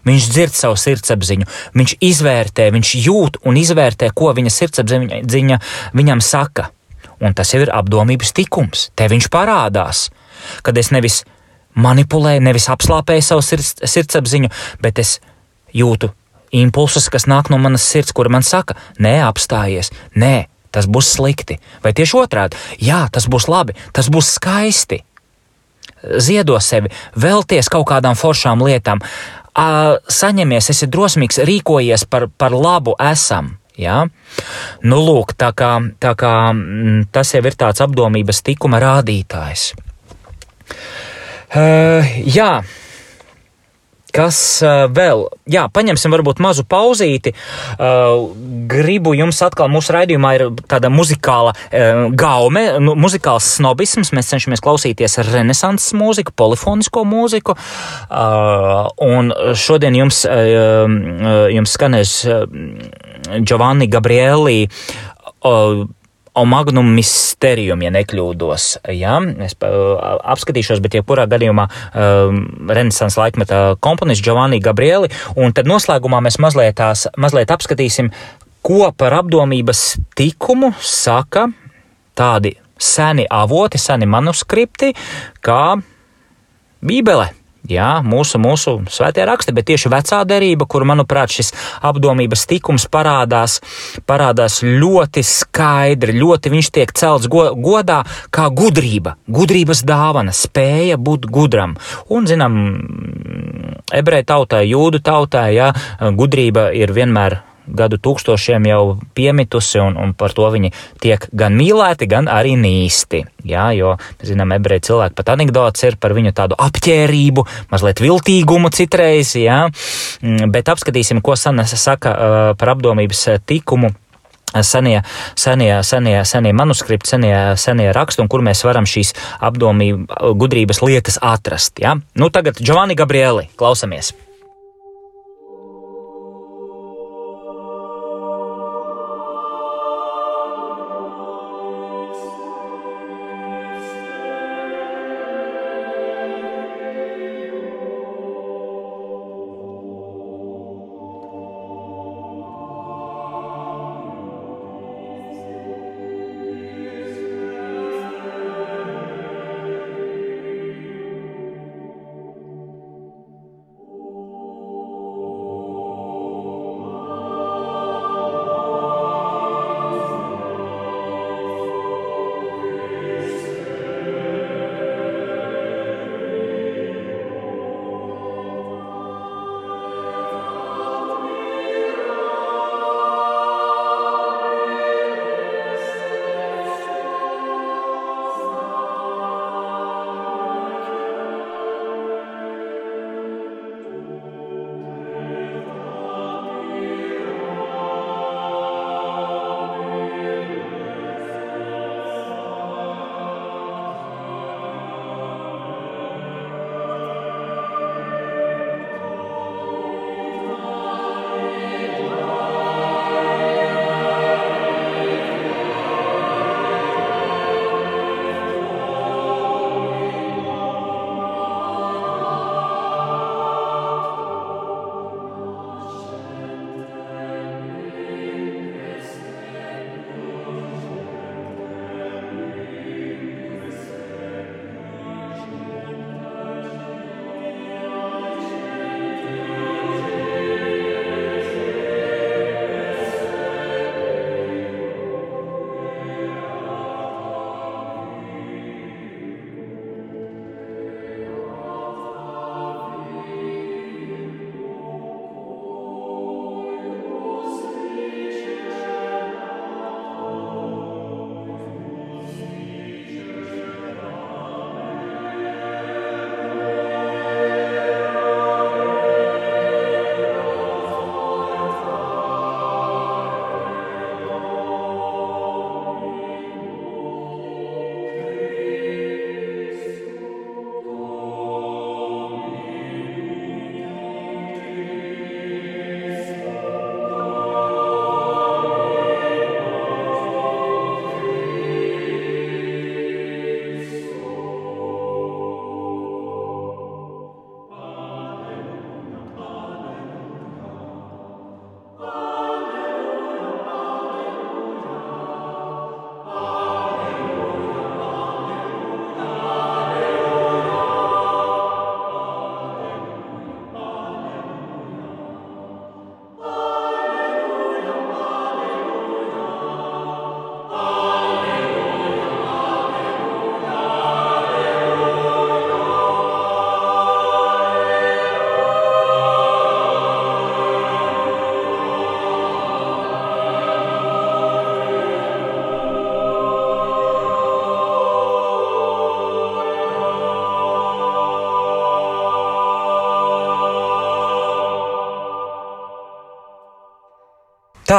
Speaker 1: Viņš dzird savu sirdsapziņu, viņš izvērtē, viņš jūt un izvērtē, ko viņa sirdsapziņa viņam saka. Un tas jau ir apdomības tikums. Te viņš parādās, kad es nevis manipulēju, nevis apslāpēju savu sirds, sirdsapziņu, bet es jūtu impulsus, kas nāk no manas sirds, kur man saka, nē, apstājies, nē, tas būs slikti. Vai tieši otrādi, jā, tas būs labi, tas būs skaisti. Ziedo sevi, velties kaut kādām foršām lietām, saņemies, esi drosmīgs, rīkojies par, par labu esam. Ja? Nu, lūk, tā kā, tā kā tas jau ir tāds apdomības tikuma rādītājs. Uh, jā. Kas uh, vēl? Jā, paņemsim varbūt mazu pauzīti. Uh, gribu jums atkal, mūsu raidījumā ir tāda muzikāla uh, gaume, nu, muzikāls snobisms. Mēs cenšamies klausīties renesanses mūziku, polifonisko mūziku. Uh, un šodien jums, uh, jums skanēs uh, Giovanni Gabrieli. Uh, Omagnum Mysterium, ja nekļūdos. Ja? Es apskatīšos, bet jebkurā gadījumā uh, Renesans laikmeta komponists Giovanni Gabrieli, un tad noslēgumā mēs mazliet, tās, mazliet apskatīsim, ko par apdomības tikumu saka tādi seni avoti, seni manuskripti, kā Bībele. Jā, mūsu, mūsu svētie raksti, bet tieši vecā derība, kur, manuprāt, šis apdomības tikums parādās, parādās ļoti skaidri, ļoti viņš tiek celts go, godā kā gudrība, gudrības dāvana, spēja būt gudram. Un, zinām, ebreju tautai, jūdu tautai, jā, gudrība ir vienmēr gadu tūkstošiem jau piemitusi, un, un par to viņi tiek gan mīlēti, gan arī nīsti. Jā, jo, zinām, ebreji cilvēki pat anekdots ir par viņu tādu apģērību, mazliet viltīgumu citreiz, jā, mm, bet apskatīsim, ko Sanesa saka uh, par apdomības tikumu senie, senie, senie, senie manuskripti, senie, senie raksti, un kur mēs varam šīs apdomību gudrības lietas atrast. Ja? Nu, tagad Giovanni Gabrieli, klausamies!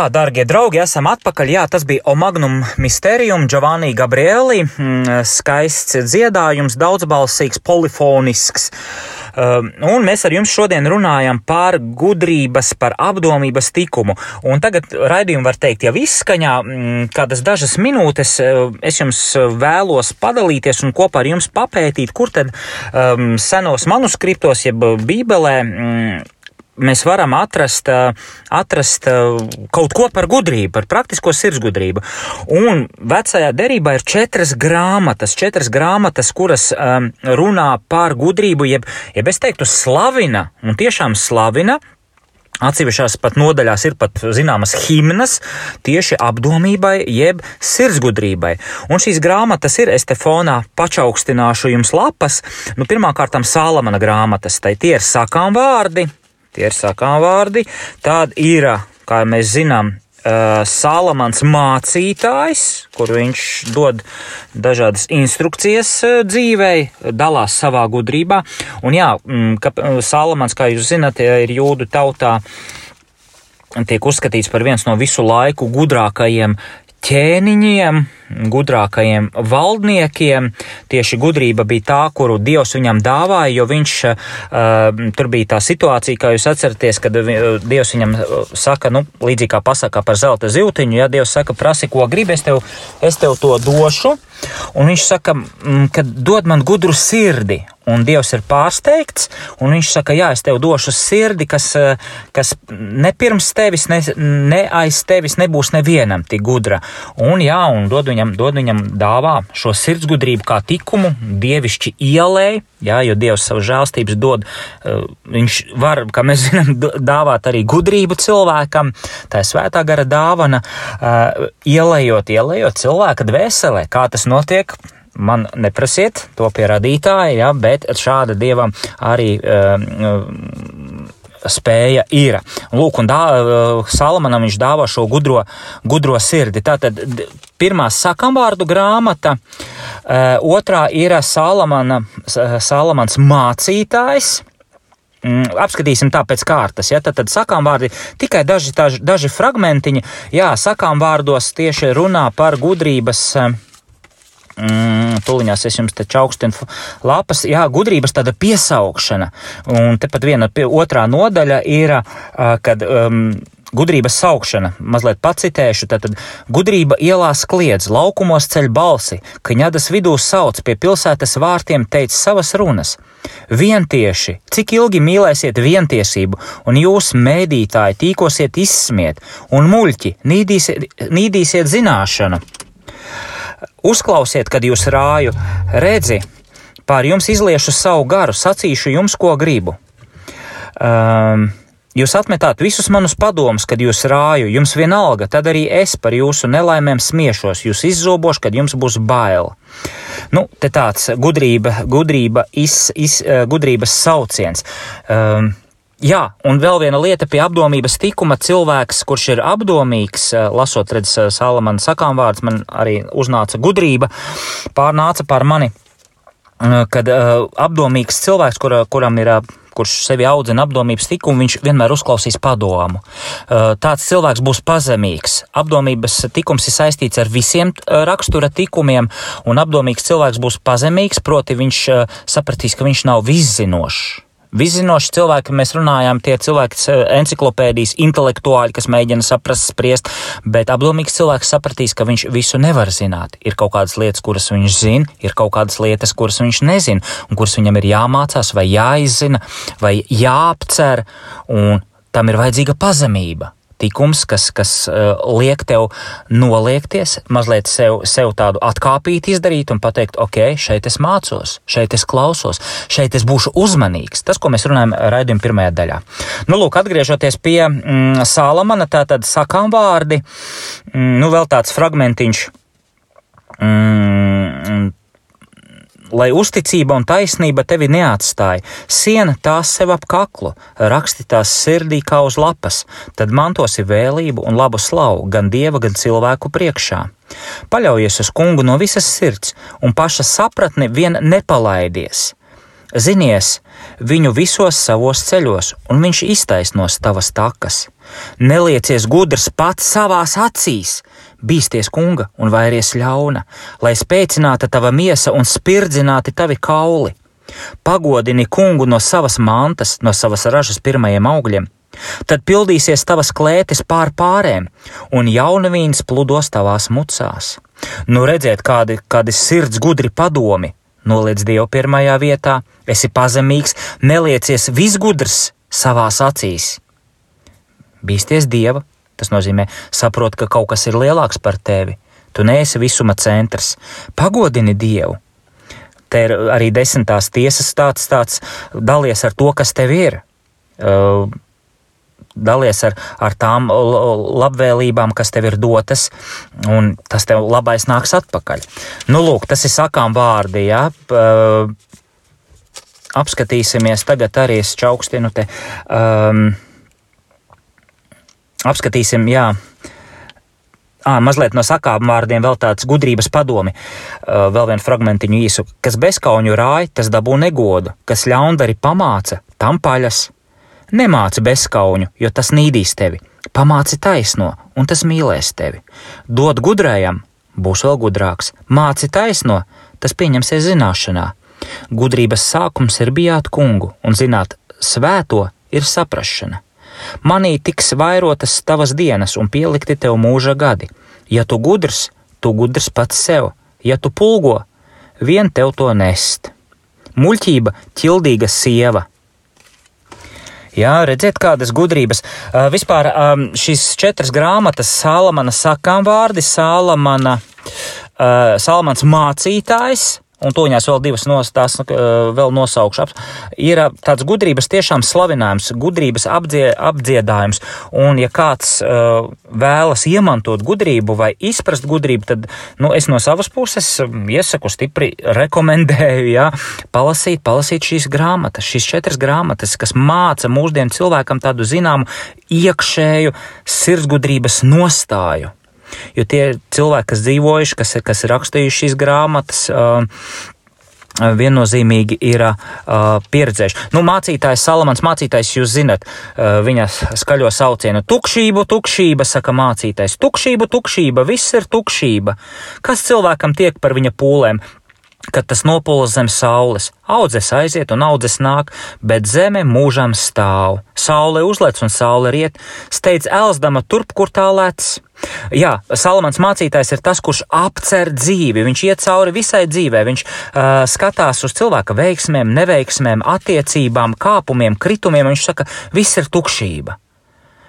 Speaker 1: Tā, darbie draugi, esam atpakaļ. Jā, tas bija Omagnum Mysterium, Giovanni Gabrieli. Mm, skaists dziedājums, daudzbalsīgs, polifonisks. Um, un mēs ar jums šodien runājam par gudrības, par apdomības tikumu. Un tagad raidījumu var teikt jau izskaņā, mm, kādas dažas minūtes uh, es jums vēlos padalīties un kopā ar jums papētīt, kur tad um, senos manuskriptos, jeb bībelē, mm, mēs varam atrast, atrast kaut ko par gudrību, par praktisko sirdsgudrību. Un vecajā derībā ir četras grāmatas, četras grāmatas, kuras um, runā par gudrību, jeb, jeb es teiktu, slavina, un tiešām slavina Atsevišķās pat nodaļās ir pat zināmas himnas tieši apdomībai, jeb sirdsgudrībai. Un šīs grāmatas ir Estefonā pačaukstināšu jums lapas. Nu, pirmkārt, Sālamana grāmatas, tai tie ir sakām vārdi, Tie ir sakām vārdi. Tad ir, kā mēs zinām, Salamans mācītājs, kur viņš dod dažādas instrukcijas dzīvei, dalās savā gudrībā. Un jā, ka Salamans, kā jūs zinat, ir jūdu tautā tiek uzskatīts par viens no visu laiku gudrākajiem ķēniņiem, gudrākajiem valdniekiem. Tieši gudrība bija tā, kuru Dievs viņam dāvāja, jo viņš uh, tur bija tā situācija, kā jūs atceraties, kad Dievs viņam saka, nu, līdzīgi kā pasakā par zelta zīltiņu, ja Dievs saka, prasi, ko gribi, es tev, es tev to došu. Un viņš saka, ka dod man gudru sirdi. Un Dievs ir pārsteigts, un viņš saka, jā, es tev došu sirdi, kas, kas ne pirms tevis, ne, ne aiz tevis nebūs nevienam tik gudra. Un jā, un dod viņam, dod viņam dāvā šo sirdsgudrību kā tikumu, dievišķi ielēji, jā, jo Dievs savu žēlstības dod, viņš var, kā mēs zinām, dāvāt arī gudrību cilvēkam, tā ir svētā gara dāvana, ielējot, ielējot cilvēka dvēselē, kā tas notiek? Man neprasiet to pie radītāja, ja, bet šāda dievam arī uh, spēja ir. Lūk, un dā, uh, Salamanam viņš dāvā šo gudro, gudro sirdi. Tātad pirmā sakamvārdu grāmata, uh, otrā ir Salamana, Salamans mācītājs. Mm, apskatīsim tā pēc kārtas. Ja? Tad, tad sakām vārdi tikai daži, daži, daži fragmentiņi. Jā, sakām vārdos tieši runā par gudrības. Uh, Mm, Tūlīņās es jums te čaukstinu lapas, jā, gudrības tāda piesaukšana. Un tepat viena pie otrā nodaļa ir, kad um, gudrības saukšana, mazliet pacitēšu, tad gudrība ielās kliedz, laukumos ceļ balsi, kaņadas vidū sauc, pie pilsētas vārtiem teica savas runas. Vientieši, cik ilgi mīlēsiet vientiesību, un jūs, mēdītāji, tīkosiet izsmiet, un muļķi, nīdīsiet, nīdīsiet zināšanu. Uzklausiet, kad jūs rāju, redzi, pār jums izliešu savu garu, sacīšu jums, ko gribu. Um, Jūs atmetāt visus manus padomus, kad jūs rāju, jums vienalga, tad arī es par jūsu nelaimēm smiešos, jūs izzobošu, kad jums būs bail. Nu, te tāds gudrība, gudrība iz, iz, uh, gudrības sauciens. Um, Jā, un vēl viena lieta pie apdomības tikuma cilvēks, kurš ir apdomīgs, eh, lasot redz eh, Salamana sakām vārds, man arī uznāca gudrība, pārnāca pār mani, eh, kad apdomīgs cilvēks, kur, kuram ir kurš sevi audzina apdomības tikumu, viņš vienmēr uzklausīs padomu. Tāds cilvēks būs pazemīgs. Apdomības tikums ir saistīts ar visiem rakstura tikumiem, un apdomīgs cilvēks būs pazemīgs, proti viņš sapratīs, ka viņš nav viszinošs. Vizinoši cilvēki, mēs runājām, tie cilvēki, enciklopēdijas, intelektuāļi, kas mēģina saprast, spriest, bet apdomīgs cilvēks sapratīs, ka viņš visu nevar zināt. Ir kaut kādas lietas, kuras viņš zina, ir kaut kādas lietas, kuras viņš nezina, un kuras viņam ir jāmācās, vai jāizzina, vai jāapcer, un tam ir vajadzīga pazemība tikums, kas, kas uh, liek tev noliekties, mazliet sev, sev tādu atkāpīti izdarīt un pateikt, ok, šeit es mācos, šeit es klausos, šeit es būšu uzmanīgs. Tas, ko mēs runājam raidījuma pirmajā daļā. Nu, lūk, atgriežoties pie mm, Sālamana, tā tad sakām vārdi, mm, nu, vēl tāds fragmentiņš. Mm, lai uzticība un taisnība tevi neatstāja, siena tās sev ap kaklu, raksti tās sirdī kā uz lapas, tad mantosi vēlību un labu slavu gan dieva, gan cilvēku priekšā. Paļaujies uz kungu no visas sirds un paša sapratni vien nepalaidies. Zinies viņu visos savos ceļos, un viņš iztaisnos tavas takas. Neliecies gudrs pats savās acīs, bīsties kunga un vairies ļauna, lai spēcināta tava miesa un spirdzināti tavi kauli. Pagodini kungu no savas mantas, no savas ražas pirmajiem augļiem, tad pildīsies tavas klētis pār pārēm, un jaunavīns pludos tavās mucās. Nu redziet, kādi, kādi sirds gudri padomi, noliec Dievu pirmajā vietā, esi pazemīgs, neliecies visgudrs savās acīs. Bīsties Dieva, Tas nozīmē, saprot, ka kaut kas ir lielāks par tevi. Tu neesi visuma centrs. Pagodini Dievu. Te ir arī desmitās tiesas tāds, tāds dalies ar to, kas tev ir. Uh, dalies ar, ar tām labvēlībām, kas tev ir dotas, un tas tev labais nāks atpakaļ. Nu, lūk, tas ir sakām vārdi, jā. Uh, apskatīsimies tagad arī es čaukstinu te. Um, apskatīsim, jā. À, mazliet no sakām vārdiem vēl tāds gudrības padomi, vēl vienu fragmentiņu īsu. Kas bezkauņu rāja, tas dabū negodu, kas ļaundari pamāca, tam paļas. Nemāci bezkauņu, jo tas nīdīs tevi. Pamāci taisno, un tas mīlēs tevi. Dod gudrējam, būs vēl gudrāks. Māci taisno, tas pieņemsies zināšanā. Gudrības sākums ir bijāt kungu, un zināt svēto ir saprašana. Manī tiks vairotas tavas dienas un pielikti tev mūža gadi. Ja tu gudrs, tu gudrs pats sev, ja tu pulgo, vien tev to nest. Muļķība, ķildīga sieva. Jā, redziet, kādas gudrības. Uh, vispār um, šīs četras grāmatas, Sālamana sakām vārdi, Sālamana, uh, Sālamans mācītājs, un toņās vēl divas nostās, nu, vēl nosaukšu, ir tāds gudrības tiešām slavinājums, gudrības apdzie, apdziedājums, un ja kāds uh, vēlas iemantot gudrību vai izprast gudrību, tad, nu, es no savas puses iesaku stipri rekomendēju, jā, palasīt, palasīt šīs grāmatas, šīs četras grāmatas, kas māca mūsdienu cilvēkam tādu zināmu iekšēju sirdsgudrības nostāju. Jo tie cilvēki, kas dzīvojuši, kas, kas ir rakstījuši šīs grāmatas, viennozīmīgi ir uh, pieredzējuši. Nu, mācītājs, Salamans mācītājs, jūs zinat, uh, viņa skaļo saucienu - tukšību, tukšība, saka mācītājs. Tukšība, tukšība, viss ir tukšība. Kas cilvēkam tiek par viņa pūlēm? Kad tas nopūlas zem saules. Audzes aiziet un audzes nāk, bet zeme mūžam stāv. Saule uzlec un saule riet, steidz elzdama turp, kur tā lec. Jā, Salamans mācītājs ir tas, kurš apcer dzīvi. Viņš iet cauri visai dzīvē. Viņš uh, skatās uz cilvēka veiksmēm, neveiksmēm, attiecībām, kāpumiem, kritumiem. Viņš saka, viss ir tukšība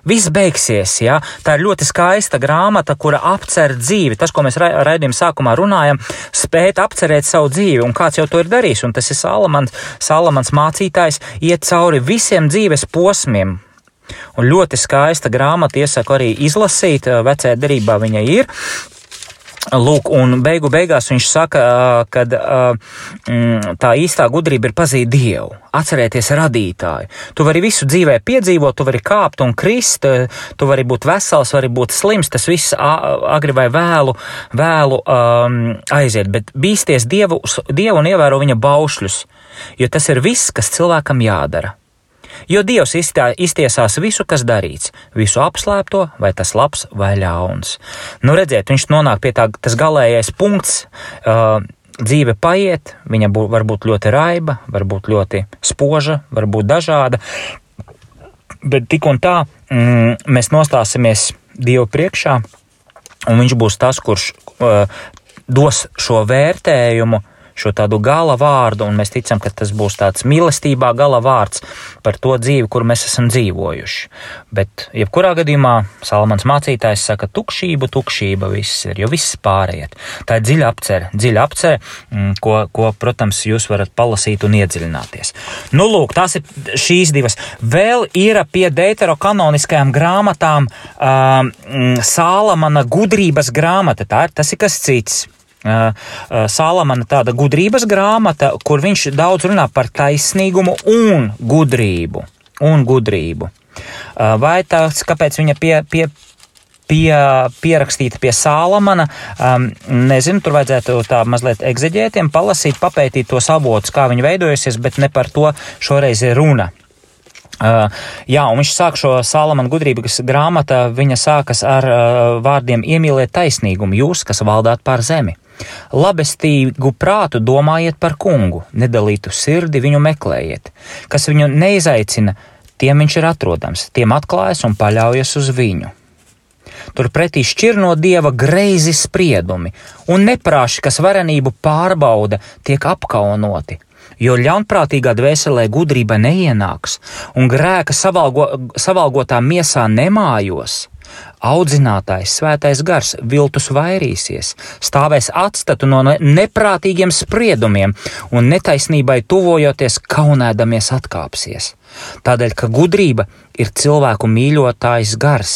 Speaker 1: viss beigsies. Ja? Tā ir ļoti skaista grāmata, kura apcer dzīvi. Tas, ko mēs ra raidījuma sākumā runājam, spēt apcerēt savu dzīvi, un kāds jau to ir darījis. Un tas ir Salamans, Salamans mācītājs, iet cauri visiem dzīves posmiem. Un ļoti skaista grāmata, iesaku arī izlasīt, vecajā derībā viņa ir. Lūk, un beigu beigās viņš saka, ka mm, tā īstā gudrība ir pazīt Dievu, atcerēties radītāju. Tu vari visu dzīvē piedzīvot, tu vari kāpt un krist, tu vari būt vesels, vari būt slims, tas viss agri vai vēlu, vēlu um, aiziet, bet bīsties Dievu, Dievu un ievēro viņa baušļus, jo tas ir viss, kas cilvēkam jādara. Jo Dievs iztā, iztiesās visu, kas darīts, visu apslēpto, vai tas labs vai ļauns. Nu, redziet, viņš nonāk pie tā, tas galīgais punkts. Uh, dzīve paiet, viņa bū, var būt ļoti raiba, var būt ļoti spoža, var būt dažāda. Bet tik un tā mm, mēs nostāsimies Dievu priekšā, un Viņš būs tas, kurš uh, dos šo vērtējumu uh, šo tādu gala vārdu, un mēs ticam, ka tas būs tāds mīlestībā gala vārds par to dzīvi, kur mēs esam dzīvojuši. Bet, jebkurā gadījumā, Salamans mācītājs saka, tukšība, tukšība viss ir, jo viss pāriet. Tā ir dziļa apcere, dziļa apcere, mm, ko, ko, protams, jūs varat palasīt un iedziļināties. Nu, lūk, tās ir šīs divas. Vēl ir pie deuterokanoniskajām grāmatām um, Sālamana gudrības grāmata. Tā ir tas ir kas cits. Salamana tāda gudrības grāmata, kur viņš daudz runā par taisnīgumu un gudrību. Un gudrību. Vai tas, kāpēc viņa pie, pie, pie, pierakstīta pie Sālamana. Um, nezinu, tur vajadzētu tā mazliet egzeģētiem, palasīt, papētīt tos avotus, kā viņi veidojusies, bet ne par to šoreiz ir runa. Uh, jā, un viņš sāk šo Salamana gudrības grāmatu, viņa sākas ar uh, vārdiem iemīliet taisnīgumu, jūs, kas valdāt pār zemi. Labestīgu prātu domājiet par kungu, nedalītu sirdi viņu meklējiet, kas viņu neizaicina, tiem viņš ir atrodams, tiem atklājas un paļaujas uz viņu. Turpretī šķir no dieva greizi spriedumi, un neprāši, kas varenību pārbauda, tiek apkaunoti, jo ļaunprātīgā dvēselē gudrība neienāks, un grēka savalgo, savalgotā miesā nemājos. Audzinātājs, svētais gars, viltus vairīsies, stāvēs atstatu no neprātīgiem spriedumiem un netaisnībai tuvojoties kaunēdamies atkāpsies. Tādēļ, ka gudrība ir cilvēku mīļotājs gars,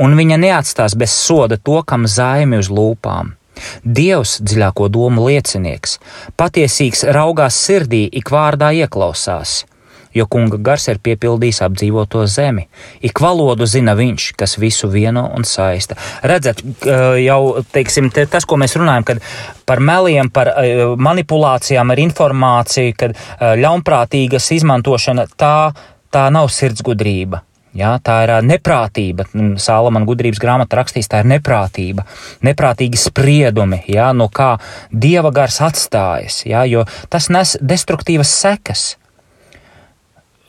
Speaker 1: un viņa neatstās bez soda to, kam zaimi uz lūpām. Dievs, dziļāko domu liecinieks, patiesīgs raugās sirdī, ik vārdā ieklausās jo kunga gars ir piepildījis apdzīvoto zemi. Ik valodu zina viņš, kas visu vieno un saista. Redzat, jau teiksim, tas, ko mēs runājam, kad par meliem, par manipulācijām ar informāciju, kad ļaunprātīgas izmantošana, tā, tā nav sirdsgudrība. Jā, tā ir neprātība. Sālamana gudrības grāmata rakstīs, tā ir neprātība, neprātīgi spriedumi, jā, no kā dieva gars atstājas, jā, jo tas nes destruktīvas sekas.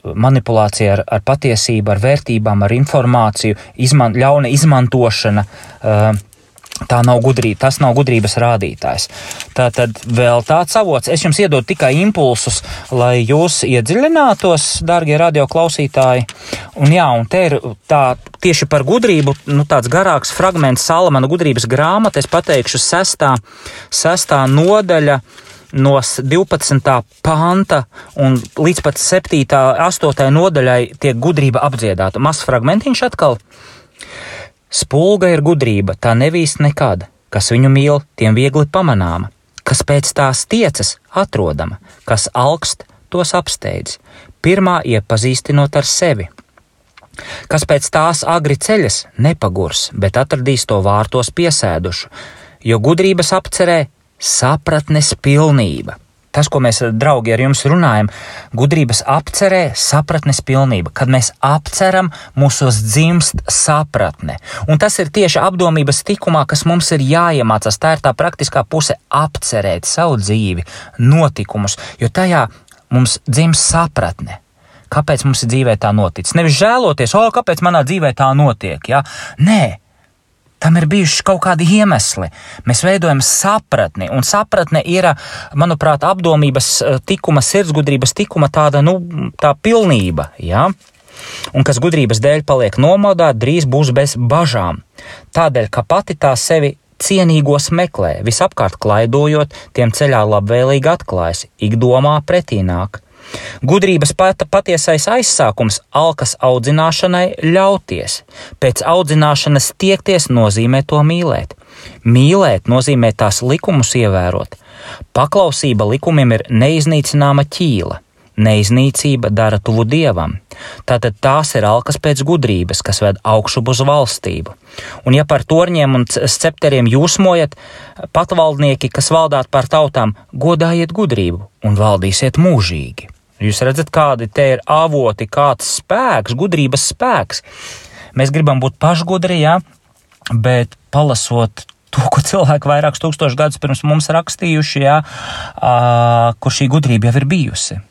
Speaker 1: Manipulācija ar, ar patiesību, ar vērtībām, ar informāciju, izman, ļauna izmantošana. Uh, Tā nav gudrība, tas nav gudrības rādītājs. Tā tad vēl tāds avots. Es jums iedodu tikai impulsus, lai jūs iedziļinātos, darbie radioklausītāji. Un jā, un te ir tā tieši par gudrību, nu tāds garāks fragments Salamana gudrības grāmata. Es pateikšu sestā, sestā nodaļa no 12. panta un līdz pat 7. 8. nodaļai tiek gudrība apdziedāta. Mazs fragmentiņš atkal. Spulga ir gudrība, tā nevīst nekad, kas viņu mīl, tiem viegli pamanāma, kas pēc tās tiecas atrodama, kas augst, tos apsteidz, pirmā iepazīstinot ar sevi. Kas pēc tās agri ceļas, nepagurs, bet atradīs to vārtos piesēdušu, jo gudrības apcerē sapratnes pilnība. Tas, ko mēs, draugi, ar jums runājam, gudrības apcerē, sapratnes pilnība. Kad mēs apceram, mūsos dzimst sapratne. Un tas ir tieši apdomības tikumā, kas mums ir jāiemācās. Tā ir tā praktiskā puse - apcerēt savu dzīvi, notikumus, jo tajā mums dzimst sapratne. Kāpēc mums ir dzīvē tā noticis? Nevis žēloties, o, kāpēc manā dzīvē tā notiek. Ja? Nē, Tam ir bijuši kaut kādi iemesli. Mēs veidojam sapratni, un sapratne ir, manuprāt, apdomības eh, tikuma, sirdsgudrības tikuma tāda, nu, tā pilnība. Ja? Un kas gudrības dēļ paliek nomodā, drīz būs bez bažām. Tādēļ, ka pati tā sevi cienīgos meklē, visapkārt klaidojot, tiem ceļā labvēlīgi atklājas, ik domā pretī nāk. Gudrības pata patiesais aizsākums alkas audzināšanai ļauties. Pēc audzināšanas tiekties nozīmē to mīlēt. Mīlēt nozīmē tās likumus ievērot. Paklausība likumiem ir neiznīcināma ķīla. Neiznīcība dara tuvu dievam. Tātad tās ir alkas pēc gudrības, kas ved augšu uz valstību. Un ja par torņiem un scepteriem jūsmojat, patvaldnieki, kas valdāt par tautām, godājiet gudrību un valdīsiet mūžīgi. Jūs redzat, kādi te ir avoti, kāds spēks, gudrības spēks. Mēs gribam būt pašgudri, jā, bet palasot to, ko cilvēki vairākus tūkstošus gadus pirms mums rakstījuši, jā, kur šī gudrība jau ir bijusi.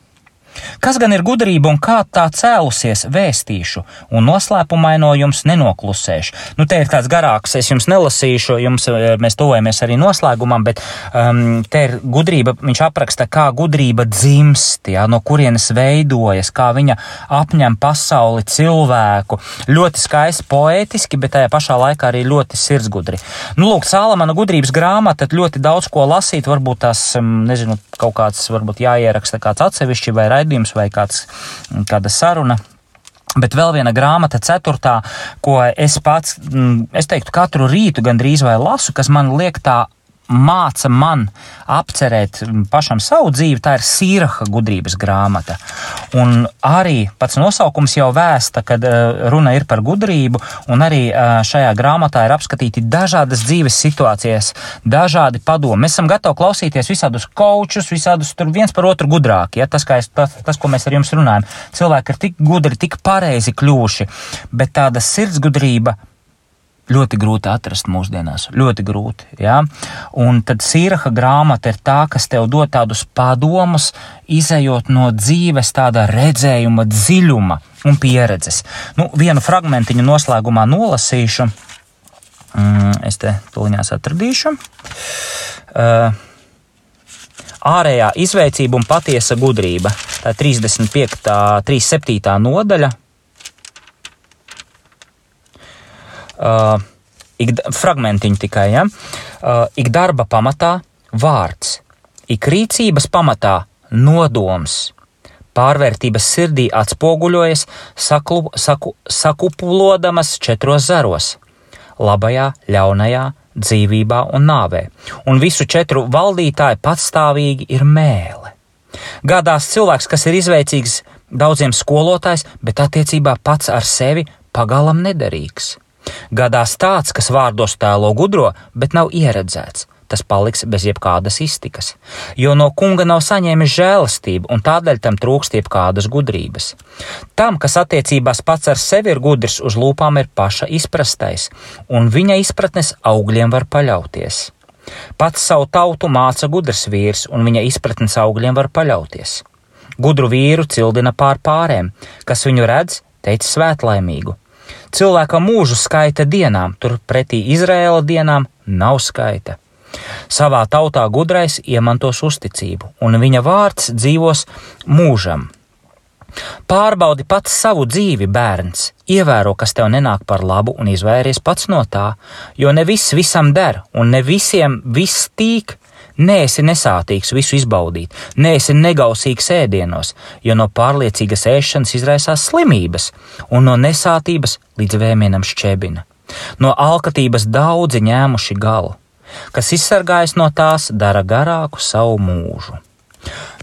Speaker 1: Kas gan ir gudrība un kā tā cēlusies, vēstīšu, un noslēpumaino jums nenoklusēšu. Nu, te ir tāds garāks, es jums nelasīšu, jums eh, mēs tuvojamies arī noslēgumam, bet um, te ir gudrība, viņš apraksta, kā gudrība dzimst, jā, no kurienes veidojas, kā viņa apņem pasauli cilvēku. Ļoti skaisti, poētiski, bet tajā pašā laikā arī ļoti sirdsgudri. Nu, lūk, Sālamana gudrības grāmata, ļoti daudz ko lasīt, varbūt tās, nezinu, kaut kāds, varbūt jāieraksta kāds atsevišķi vai raidījums vai kāds, kāda saruna. Bet vēl viena grāmata, ceturtā, ko es pats, es teiktu, katru rītu gandrīz vai lasu, kas man liek tā māca man apcerēt pašam savu dzīvi, tā ir Sīraha gudrības grāmata. Un arī pats nosaukums jau vēsta, kad uh, runa ir par gudrību, un arī uh, šajā grāmatā ir apskatīti dažādas dzīves situācijas, dažādi padomi. Mēs esam gatavi klausīties visādus kočus, visādus tur viens par otru gudrāki. Ja? Tas, es, tas, tas, ko mēs ar jums runājam, cilvēki ir tik gudri, tik pareizi kļuvuši, bet tāda sirdsgudrība ļoti grūti atrast mūsdienās. Ļoti grūti. Ja? Un tad Sīraha grāmata ir tā, kas tev dod tādus padomus, izējot no dzīves tāda redzējuma, dziļuma un pieredzes. Nu, vienu fragmentiņu noslēgumā nolasīšu. Mm, es te tuliņās atradīšu. Uh, ārējā izveicība un patiesa gudrība. Tā ir 35. 37. nodaļa, uh, ik, fragmentiņu tikai, ja? uh, ik darba pamatā vārds, ik rīcības pamatā nodoms. Pārvērtības sirdī atspoguļojas saklu, saku, sakupulodamas četros zaros - labajā, ļaunajā, dzīvībā un nāvē, un visu četru valdītāju patstāvīgi ir mēle. Gādās cilvēks, kas ir izveicīgs daudziem skolotājs, bet attiecībā pats ar sevi pagalam nederīgs. Gadās tāds, kas vārdos tēlo gudro, bet nav ieredzēts. tas paliks bez jebkādas iztikas, jo no kunga nav saņēmis žēlastību, un tādēļ tam trūkst jebkādas gudrības. Tam, kas attiecībās pats ar sevi ir gudrs, uz lūpām ir paša izprastais, un viņa izpratnes augļiem var paļauties. Pats savu tautu māca gudrs vīrs, un viņa izpratnes augļiem var paļauties. Gudru vīru cildina pār pārēm, kas viņu redz, teica svētlaimīgu. Cilvēka mūžu skaita dienām, turpretī Izraēla dienām nav skaita. Savā tautā gudrais iemantos uzticību, un viņa vārds dzīvos mūžam. Pārbaudi pats savu dzīvi, bērns, ievēro, kas tev nenāk par labu, un izvairies pats no tā, jo ne viss visam der, un ne visiem viss tīk, Nē, esi nesātīgs visu izbaudīt, nē, esi negausīgs ēdienos, jo no pārliecīgas ēšanas izraisās slimības, un no nesātības līdz vēmienam šķēbina. No alkatības daudzi ņēmuši galu, kas izsargājas no tās, dara garāku savu mūžu.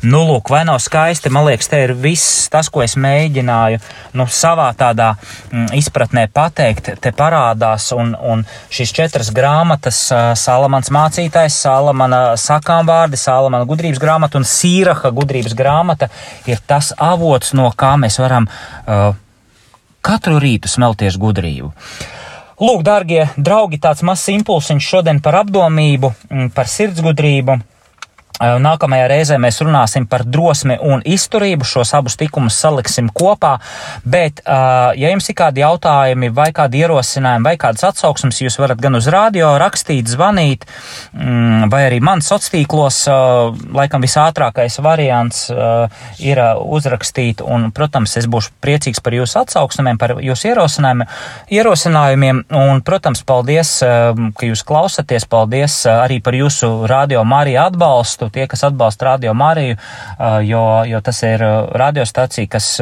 Speaker 1: Nu, lūk, vai nav skaisti? Man liekas, te ir viss tas, ko es mēģināju nu, savā tādā mm, izpratnē pateikt. Te parādās, un, un šīs četras grāmatas, uh, Salamans mācītājs, Salamana sakām vārdi, Salamana gudrības grāmata un Sīraha gudrības grāmata ir tas avots, no kā mēs varam uh, katru rītu smelties gudrību. Lūk, dārgie draugi, tāds mazs impulsiņš šodien par apdomību, par sirdsgudrību. Nākamajā reizē mēs runāsim par drosmi un izturību. Šos abus tikumus saliksim kopā. Bet, ja jums ir kādi jautājumi, vai kādi ierosinājumi, vai kādas atsauksmes, jūs varat gan uz radio rakstīt, zvanīt, mm, vai arī man sociālos. Laikam visātrākais variants ir uzrakstīt, un, protams, es būšu priecīgs par jūsu atsauksmēm, par jūsu ierosinājumiem. ierosinājumiem un, protams, paldies, ka jūs klausaties. Paldies arī par jūsu radio Mariju atbalstu tie, kas atbalsta Radio Mariju, jo, jo tas ir radiostacija, kas,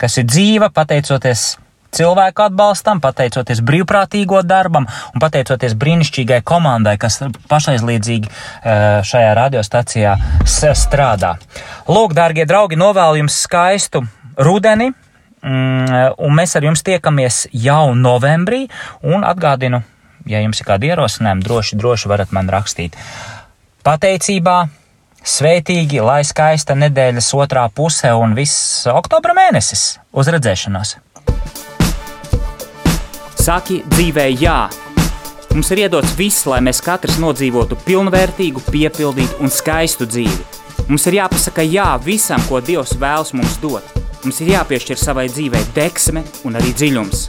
Speaker 1: kas ir dzīva pateicoties cilvēku atbalstam, pateicoties brīvprātīgo darbam un pateicoties brīnišķīgai komandai, kas pašaizliedzīgi šajā radiostacijā strādā. Lūk, dārgie draugi, novēlu jums skaistu rudeni, mm, un mēs ar jums tiekamies jau novembrī, un atgādinu, ja jums ir kādi ierosinājumi, droši, droši varat man rakstīt pateicībā, svētīgi, lai skaista nedēļas otrā puse un viss oktobra mēnesis. Uz redzēšanos!
Speaker 2: Saki dzīvē, jā! Mums ir iedots viss, lai mēs katrs nodzīvotu pilnvērtīgu, piepildītu un skaistu dzīvi. Mums ir jāpasaka jā visam, ko Dievs vēlas mums dot. Mums ir jāpiešķir savai dzīvei deksme un arī dziļums